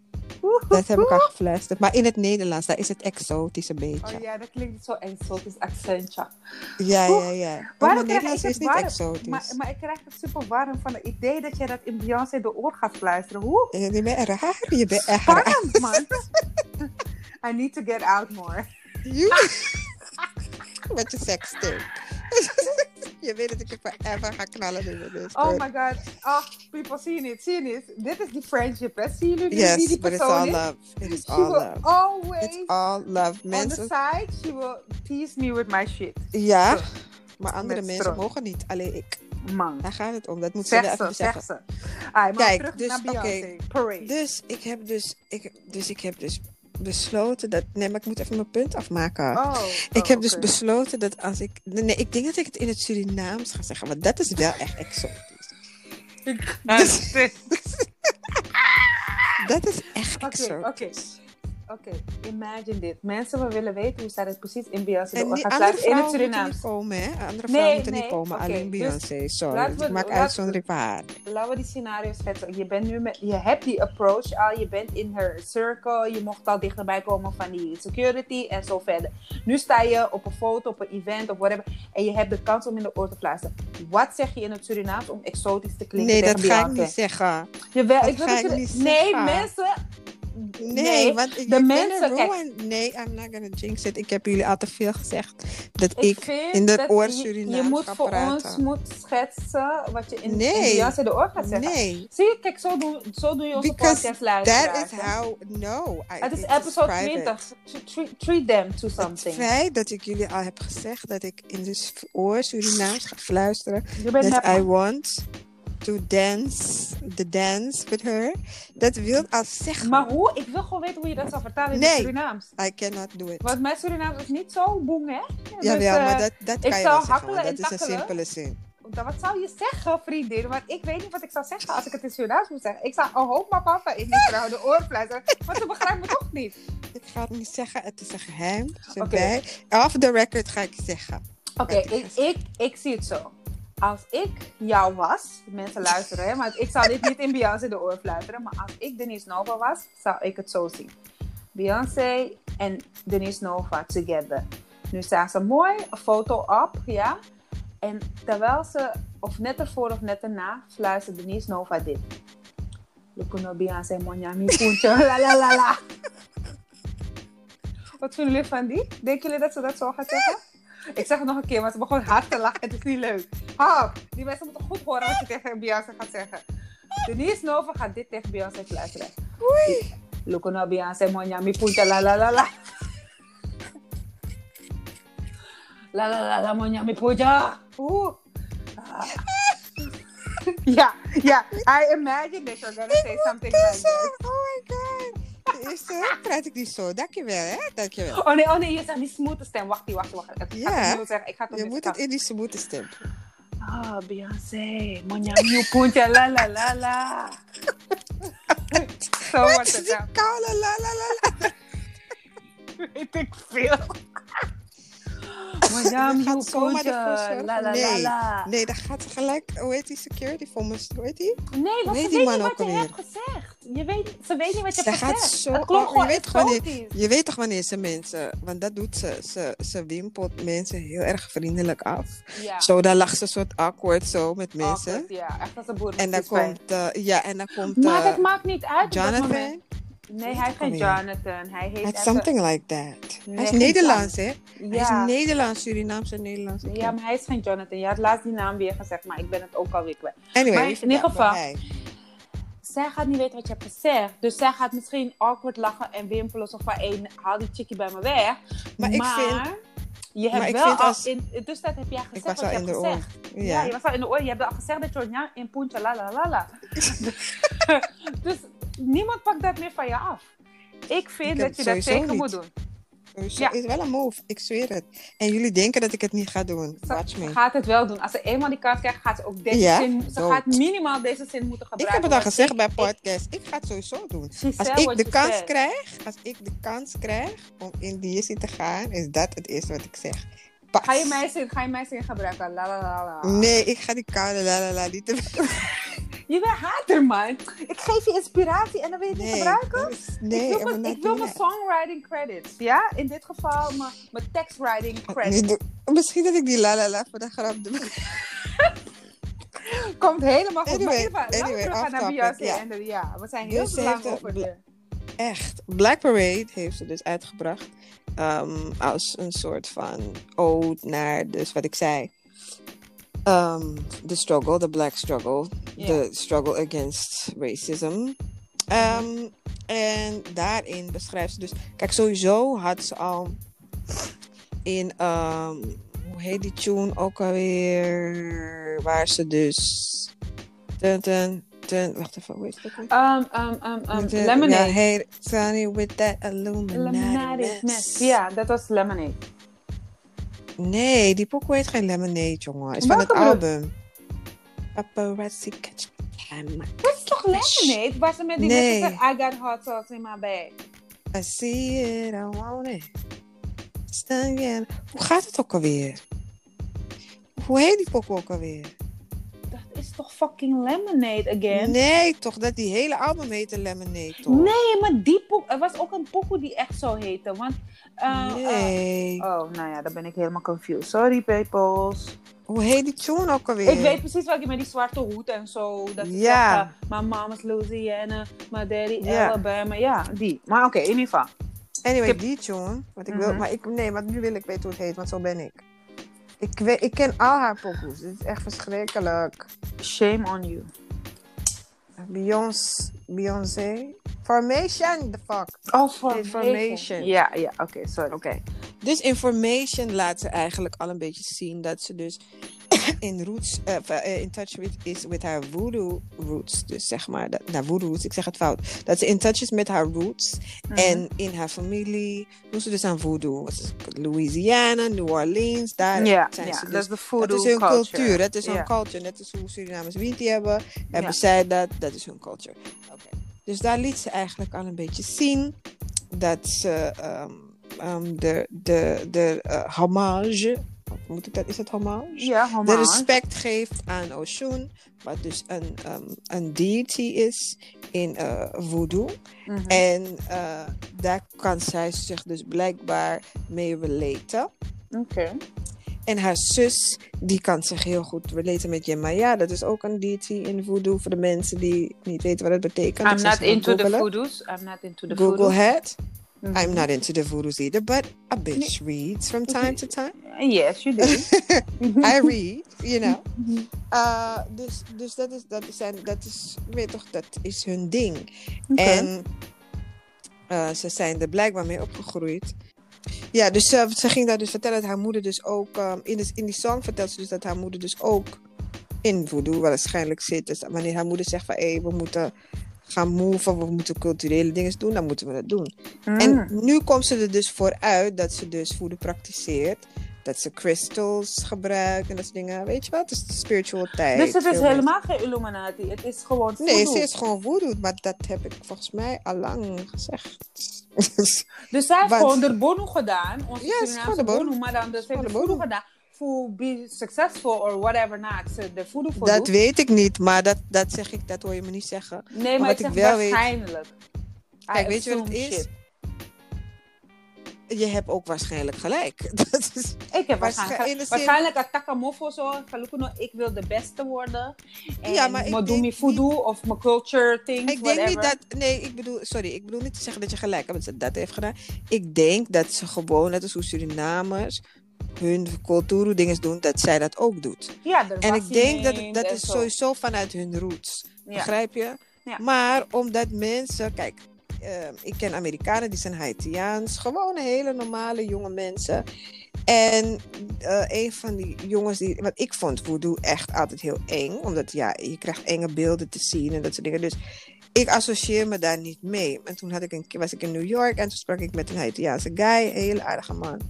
Dat heb ik al gefluisterd. Maar in het Nederlands, daar is het exotisch een beetje. Oh ja, dat klinkt zo exotisch accentje. Ja, ja, ja. Maar krijg Nederlands is het niet warm? exotisch. Maar, maar ik krijg het super warm van het idee dat je dat in Beyoncé de oor gaat fluisteren. Hoe Je bent raar. Je bent echt raar. spannend, man. I need to get out more. You. [LAUGHS] Met je. [LAUGHS] je weet dat ik er forever ga knallen dus. Oh my god. Oh, people zien it, zien it. Dit is die friendship, hè? Zien jullie Yes, die but it's persoon all love. It is She all love. always, It's all love. on the side, she will tease me with my shit. ja, maar andere mensen mogen niet. Alleen ik. Man. Daar gaat het om. Dat moet ze even ze, zeg zeggen. ze. Alright, maar Kijk, dus, oké. Parade. Dus ik heb dus, ik, dus ik heb dus besloten dat. Nee, maar ik moet even mijn punt afmaken. oh, Ik oh, heb dus besloten dat als ik. Nee, ik denk dat ik het in het Surinaams ga zeggen, want dat is wel echt exotisch. Dus- [LAUGHS] Dat is echt Oké, exotisch. Oké, imagine dit. Mensen we willen weten hoe staat het precies in Beyoncé. En die andere in het Surinaams. komen, hè? Andere Nee, vrouwen moeten nee, niet komen, alleen dus Beyoncé. Sorry, laten we- ik maak uitzondering voor haar. Laten we die scenario schetsen. Je, bent nu met, je hebt die approach al, je bent in her circle, je mocht al dichterbij komen van die security en zo verder. Nu sta je op een foto, op een event of whatever en je hebt de kans om in de oor te fluisteren. Wat zeg je in het Surinaams om exotisch te klinken Nee, dat ga ik niet zeggen. Jawel, dat ik wil ga ik niet Nee, zeggen. mensen... Nee, want de mensen- kijk. Nee, I'm not gonna jinx it. Ik heb jullie al te veel gezegd dat ik, in de oor Surinaams Je moet voor praten. ons moet schetsen wat je in, in Nee. Beyoncé de oor gaat zeggen. Nee, Zie je, kijk, zo doen, zo doen je onze because podcast that luisteraars. is how, no. I, Het is episode private. 20. Treat, treat them to Het something. feit dat ik jullie al heb gezegd dat ik in de oor Surinaams ga fluisteren. Je bent that I want to dance, the dance with her. Dat wil al zeggen. Maar hoe? Ik wil gewoon weten hoe je dat zou vertalen in Nee. het Surinaams. I cannot do it. Want mijn Surinaams is niet zo boem, hè? Jawel, Dus, eh, maar dat, dat ik kan je wel zeggen, dat is een simpele zin. dan Wat zou je zeggen, vriendin? Want ik weet niet wat ik zou zeggen als ik het in Surinaams moet zeggen. Ik zou een hoop maar papa in die vrouw de oor fluisteren. Want ze begrijpt me toch niet. Ik ga het niet zeggen, het is een geheim. Oké. Erbij. Off the record ga ik zeggen. Oké, ik, ik, ik zie het zo. Als ik jou was, mensen luisteren, hè, want ik zou dit niet in Beyoncé de oor fluisteren, maar als ik Denise Nova was, zou ik het zo zien. Beyoncé en Denise Nova together. Nu staan ze mooi, een foto op, ja. En terwijl ze, of net ervoor of net erna, fluistert Denise Nova dit. Lukuno Beyoncé, monjami, puntje, [LAUGHS] la la la la. Wat vinden jullie van die? Denken jullie dat ze dat zo gaat zeggen? Ik zeg het nog een keer, maar ze begon hard te lachen. Het is niet leuk. Hou, die mensen moeten goed horen wat je tegen Beyoncé gaat zeggen. Denise Nova gaat dit tegen Beyoncé fluisteren. Oei. Luko na Beyoncé, monya mi punta la la la la. La la la la, monya mi punta. Oeh. Ah. Ja, ja. I imagine that you're gonna say something like that. Oh my god. De eerste praat ik niet zo. Dankjewel, hè? Dankjewel. Oh nee, oh nee, je zegt die smooth stem. Wacht, wacht, wacht. Ik ga Ja. het opnieuw zeggen. Ik ga het Je moet het in die smoete stem. Ah, Beyoncé, monya mi punta la la la la. [LAUGHS] Zo wordt het dan. koude la la la la. [LAUGHS] Weet ik veel. Madame, Je gaat zomaar ervoor uh, zorgen. la la Nee. la. Nee, dan gaat gelijk, hoe heet die security voor me? Hoe heet die? Nee, want Weet ze die weet niet wat je hebt gezegd. Je weet, ze weet niet wat je Ze hebt gaat gezegd. zo... Oh, je, weet toch wanneer, je weet toch wanneer ze mensen... Want dat doet ze. Ze, ze wimpelt mensen heel erg vriendelijk af. Ja. Zo, dan lag ze een soort awkward zo met mensen. Awkward, Ja, echt als een boer. En dan komt... eh, ja, en dan komt... Maar eh, dat maakt niet uit. op dat Jonathan. Nee, hij heeft geen? Jonathan. Hij heet even- something like that. Nee, hij is Nederlands, hè? Hij Ja. is Nederlands, Surinaamse Nederlands. ja, maar hij is geen Jonathan. Je had laatst die naam weer gezegd, maar ik ben het ook alweer kwijt. Anyway, Maar in ieder geval- hij? Zij gaat niet weten wat je hebt gezegd. Dus zij gaat misschien awkward lachen en wimpelen. Zo van, hey, haal die chickie bij me weg. Maar ik vind- Je hebt maar wel al... als- In, in tussentijd heb jij gezegd Ik was wat al je in hebt de oor. gezegd. Ja. Ja. je was al in de oor. Je hebt al gezegd dat je in puntje, la la la la. [LAUGHS] dus niemand pakt dat meer van je af. Ik vind Ik dat je dat zeker niet. moet doen. Sowieso Ja. is wel een move, ik zweer het. En jullie denken dat ik het niet ga doen. Watch Ze me. gaat het wel doen. Als ze eenmaal die kans krijgt, gaat ze ook deze Ja? zin... Ze gaat minimaal deze zin moeten Ik gebruiken. heb het al gezegd ik- bij ik- podcast. Ik ga het sowieso doen. Als ik de kans said. krijg, als ik de kans krijg om in die zin te gaan, is dat het eerste wat ik zeg. Pas. Ga je zin, ga je zin gebruiken? La la la la. Nee, ik ga die koude la la la niet te... [LAUGHS] Je bent hater, man. Ik geef je inspiratie en dan wil je het niet Nee, gebruiken? is- nee, ik wil, mijn, ik wil songwriting credits. Ja, in dit geval mijn, mijn textwriting credits. Niet doen. Misschien dat ik die la la la voor de grap doe. [LAUGHS] Komt helemaal goed. Anyway, maar we anyway, off naar Beyoncé ja. en de, ja, we zijn heel Dus lang over bla- de... Echt. Black Parade heeft ze dus uitgebracht. ehm, als een soort van ode naar, dus wat ik zei. Ehm, De struggle, the black struggle. Ja. De struggle against racism. Ehm, en daarin beschrijft ze dus... Kijk, sowieso had ze al in... ehm, hoe heet die tune ook alweer? Waar ze dus... Dun, dun, dun, wacht even, hoe heet het ook? Um, um, um, um, de- lemonade. Ja, hey, Sunny with that Illuminati Lemonade mess. Ja, dat was Lemonade. Nee, die pokoe heet geen Lemonade, jongen. Is van het album. Paparazzi catch. Dat is toch Lemonade? Waar ze met die Nee. I got hot sauce in my bag. I see it, I want it. Stan-. Hoe gaat het ook alweer? Hoe heet die pokoe ook alweer? Is toch fucking Lemonade again? Nee, toch? Dat die hele album heette Lemonade, toch? Nee, maar die pokoe... Er was ook een pokoe die echt zo heette. Want... eh, Nee. eh, oh, nou ja, dan ben ik helemaal confused. Sorry, peoples. Hoe heet die tune ook alweer? Ik weet precies welke met die zwarte hoed en zo. Dat Ja. zeggen, my mom is Louisiana, my daddy Ja. Alabama. Ja, die. Maar oké, in ieder geval. Anyway, heb- die tune. Want ik wil, Mhm. maar ik, nee, maar nu wil ik weten hoe het heet, want zo ben ik. Ik, weet, ik ken al haar pokoes. Dit is echt verschrikkelijk. Shame on you. Beyoncé. Beyoncé. Formation, the fuck. Oh, Information. Ja, ja, oké, sorry. Oké. Dus information laat ze eigenlijk al een beetje zien dat ze dus [LAUGHS] in roots, eh, eh, in touch with, is with haar voodoo roots. Dus zeg maar, dat, nou voodoo roots, ik zeg het fout. Dat ze in touch is met haar roots. Mhm. En in haar familie doen ze dus aan voodoo. Louisiana, New Orleans, daar Ja, zijn ze dat dus is de voodoo dat is hun culture. cultuur, dat is hun culture. Net als hoe Surinamers Winti hebben, hebben zij dat, dat is hun culture. Oké. Dus daar liet ze eigenlijk al een beetje zien dat ze ehm, ehm, de, de, de eh, homage, moet ik dat, is het homage? Ja, De respect geeft aan Oshun, wat dus een, ehm, een deity is in eh, voodoo. Mhm. En eh, daar kan zij zich dus blijkbaar mee relaten. Oké. En haar zus, die kan zich heel goed relaten met Jemaya. Dat is ook een deity in voodoo voor de mensen die niet weten wat het betekent. I'm not into the voodoos. I'm not into the Google het. I'm not into the voodoos either, but a bitch reads from time to time. Yes, you do. [LAUGHS] I read, you know. Uh, dus dus dat, is, dat, zijn, dat is, weet toch, dat is hun ding. En eh, ze zijn er blijkbaar mee opgegroeid. Ja, dus eh, ze ging daar dus vertellen dat haar moeder dus ook... ehm, in, de, in die song vertelt ze dus dat haar moeder dus ook in voodoo waarschijnlijk zit. Dus wanneer haar moeder zegt van... Hé, we moeten gaan move, we moeten culturele dingen doen, dan moeten we dat doen. Mm. En nu komt ze er dus voor uit dat ze dus voodoo praktiseert. Dat ze crystals gebruikt en dat soort dingen. Weet je wat? Het is de spiritual tijd. Dus het is helemaal geen Illuminati. Het is gewoon mensen- Nee, voodoo. ze is gewoon voodoo. Maar dat heb ik volgens mij al lang gezegd. Dus zij heeft Want- gewoon de bono gedaan. Onze Ja, Surinaamse de bono. Maar dan dus de de voodoo bono. gedaan. Be successful or whatever na ze voor dat doet. weet ik niet, maar dat, dat zeg ik, dat hoor je me niet zeggen. Nee, maar ik ik zeg wel weet- waarschijnlijk. Kijk, I weet je wat het is? Je hebt ook waarschijnlijk gelijk. [LAUGHS] Dat is, Ik heb Waarsch- waarschijnlijk, de zin- waarschijnlijk zo. Ik wil de beste worden. En Ja, maar ik denk doen mijn of mijn culture things, ik denk niet dat. Nee, ik bedoel, sorry, ik bedoel niet te zeggen dat je gelijk hebt dat heeft gedaan. Ik denk dat ze gewoon, net als hoe Surinamers hun cultuur dingen doen, dat zij dat ook doet. Ja, En ik denk dat dat is zo. sowieso vanuit hun roots. Ja. Begrijp je? Ja. Maar omdat mensen, kijk, eh, ik ken Amerikanen die zijn Haitiaans, gewoon hele normale jonge mensen. En eh, een van die jongens die, wat ik vond voodoo echt altijd heel eng, omdat ja, je krijgt enge beelden te zien en dat soort dingen. Dus ik associeer me daar niet mee. En toen had ik een, keer- was ik in New York en toen sprak ik met een Haitiaanse guy, een hele aardige man.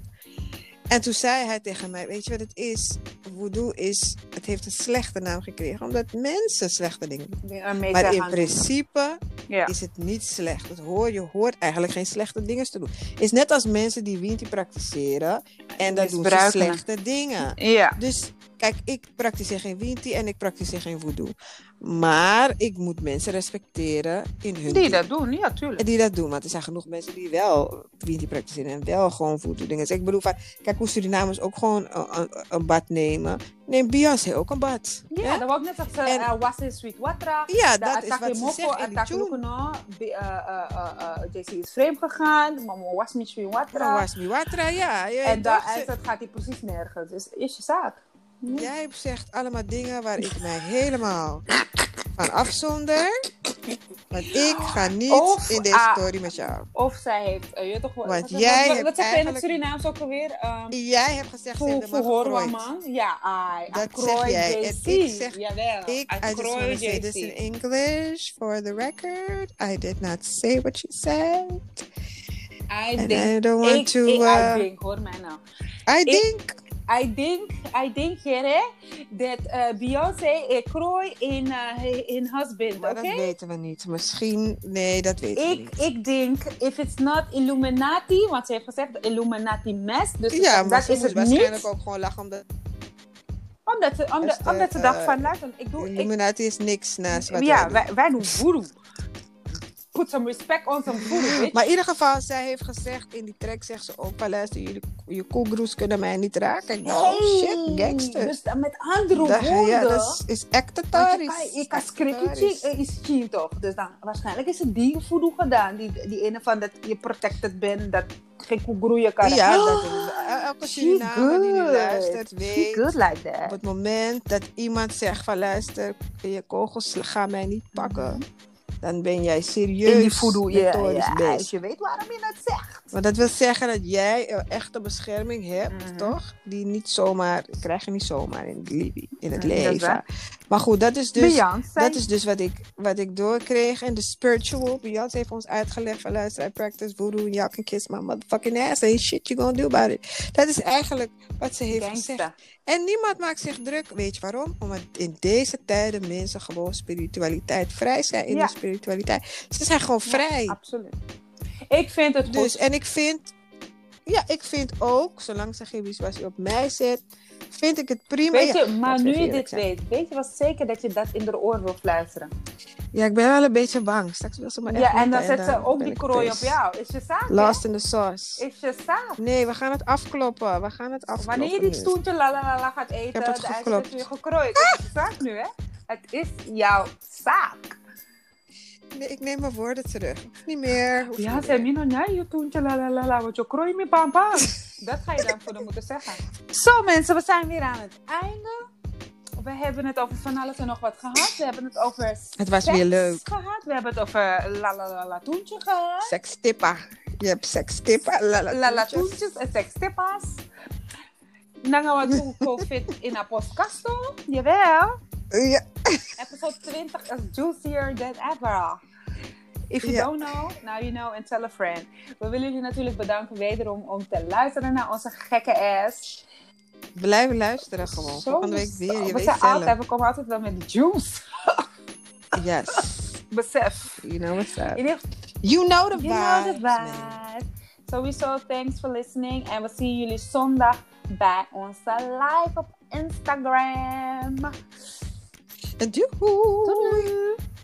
En toen zei hij tegen mij, weet je wat het is? Voodoo is, het heeft een slechte naam gekregen, omdat mensen slechte dingen doen. Maar in principe. Ja. is het niet slecht. Hoor, je hoort eigenlijk geen slechte dingen te doen. Het is net als mensen die Winti praktiseren en dat doen ze slechte dingen. ja. Dus kijk, ik praktiseer geen Winti en ik praktiseer geen voodoo. Maar ik moet mensen respecteren in hun Die ding. dat doen, ja, tuurlijk. En die dat doen, want er zijn genoeg mensen die wel Winti praktiseren en wel gewoon voodoo dingen. Dus ik bedoel, kijk hoe Surinamers ook gewoon een, een, bad nemen. Neemt Beyoncé ook een bad. Ja, hè? dat wou ik net zeggen. En- Uh, was in Sweet Watra. Ja, dat is wat ze zeggen in die tune. Eh, eh, eh, eh, JC is vreemd gegaan. Mama was niet Sweet Watra. was mi watra, ja. daar en dat gaat hij precies nergens. Dus is je zaak. Jij zegt allemaal dingen waar ik mij helemaal van afzonder. Want ik ga niet Of, in deze ah, story met jou. Of zij heeft, eh, je toch wel. Want wat- wat- jij wat, hebt wat je in het Surinaams ook alweer? Um, Jij hebt gezegd, ze voor man. Ja, ai. Dat zeg jij. En ik zeg- Jawel. Ik, I just want to say this in. English for the record. I did not say what you said. I And think, I don't want ik, to... ik, uh, I think, hoor mij nou. I ik- think... I think, I think, Jere, dat eh, Beyoncé krooi in, uh, in husband, Maar dat weten we niet. Misschien... Nee, dat weten we Ik, niet. ik denk, if it's not Illuminati, want ze heeft gezegd Illuminati mes, dus ja, maar dat ze is het waarschijnlijk niet. ook gewoon lachen omdat Omdat ze, omdat, Esther, omdat ze dacht eh, van, luister, ik doe, ik, Illuminati is niks naast wat ja, wij doen. wij, wij doen voodoo. Put some respect on some [LAUGHS] bitch. Maar in ieder geval, zij heeft gezegd, in die track zegt ze ook, van, luister, jullie, je koelgroes kunnen mij niet raken. Ik dacht, oh shit, gangster. Dus met andere woorden... ja, dat is, ectatarisch. je kan scriptje is cheat toch? Dus dan waarschijnlijk is het die voodoo gedaan. Die, die ene van dat je protected bent, dat geen koe groeien kan. Ja, Oh, dat is, elke she Surinamer die nu luistert weet, good like op het moment dat iemand zegt van, luister, je kogels gaan mij niet pakken, dan ben jij serieus In die voodoo, ja. ja. bezig. Je weet waarom je dat zegt. Want dat wil zeggen dat jij een echte bescherming hebt, Mhm. toch? Die niet zomaar, krijg je niet zomaar in, in het Mhm, leven. Maar goed, dat is dus, dat is dus wat, ik, wat ik doorkreeg. En de spiritual, Beyoncé heeft ons uitgelegd van luister, I practice voodoo and y'all can kiss my motherfucking ass. Ain't shit you gonna do about it. Dat is eigenlijk wat ze heeft gezegd. En niemand maakt zich druk. Weet je waarom? Omdat in deze tijden mensen gewoon spiritualiteit vrij zijn in Ja. de spiritualiteit. Ze zijn gewoon vrij. Ja, absoluut. Ik vind het goed. Dus, en ik vind, ja, ik vind ook, zolang ze geen wiswasie op mij zet, vind ik het prima. Weet Ja, je, maar nu je dit zijn. weet, weet je wat zeker dat je dat in de oor wil fluisteren? Ja, ik ben wel een beetje bang. Straks wil ze echt Ja, en dan zet ze ook die krooi op pissed. jou. Is je zaak, hè? Lost in the sauce. Is je zaak. Nee, we gaan het afkloppen. We gaan het afkloppen. Wanneer je dit nu. stoeltje la la la gaat eten, heb het de ijs geklopt. is weer gekrooid. Het is je zaak nu, hè? Het is jouw zaak. Nee, ik neem mijn woorden terug. Niet meer. hoeft Ja. Mino, ja, je toentje, la la la la, wat je krooi me pam. Dat ga je dan voor de moeten zeggen. Zo mensen, we zijn weer aan het einde. We hebben het over van alles en nog wat gehad. We hebben het over Het was seks weer leuk. gehad. We hebben het over la la la la toentje gehad. Sekstippa. Je hebt sekstippa. La la, La la toentjes en sekstippas. Dan gaan we toe COVID in een podcasto. Jawel. Ja. Episode 20 is juicier than ever. If you Ja. don't know, now you know and tell a friend. We willen jullie natuurlijk bedanken wederom om te luisteren naar onze gekke ass. Blijven luisteren gewoon. Zo- Volgende week weer. Je we weet zijn zelf. altijd, we komen altijd wel met juice. [LAUGHS] Yes. Besef. You know what's up. You know the you know the vibe. Sowieso, thanks for listening. En we zien jullie zondag bij onze live op Instagram. And Salut.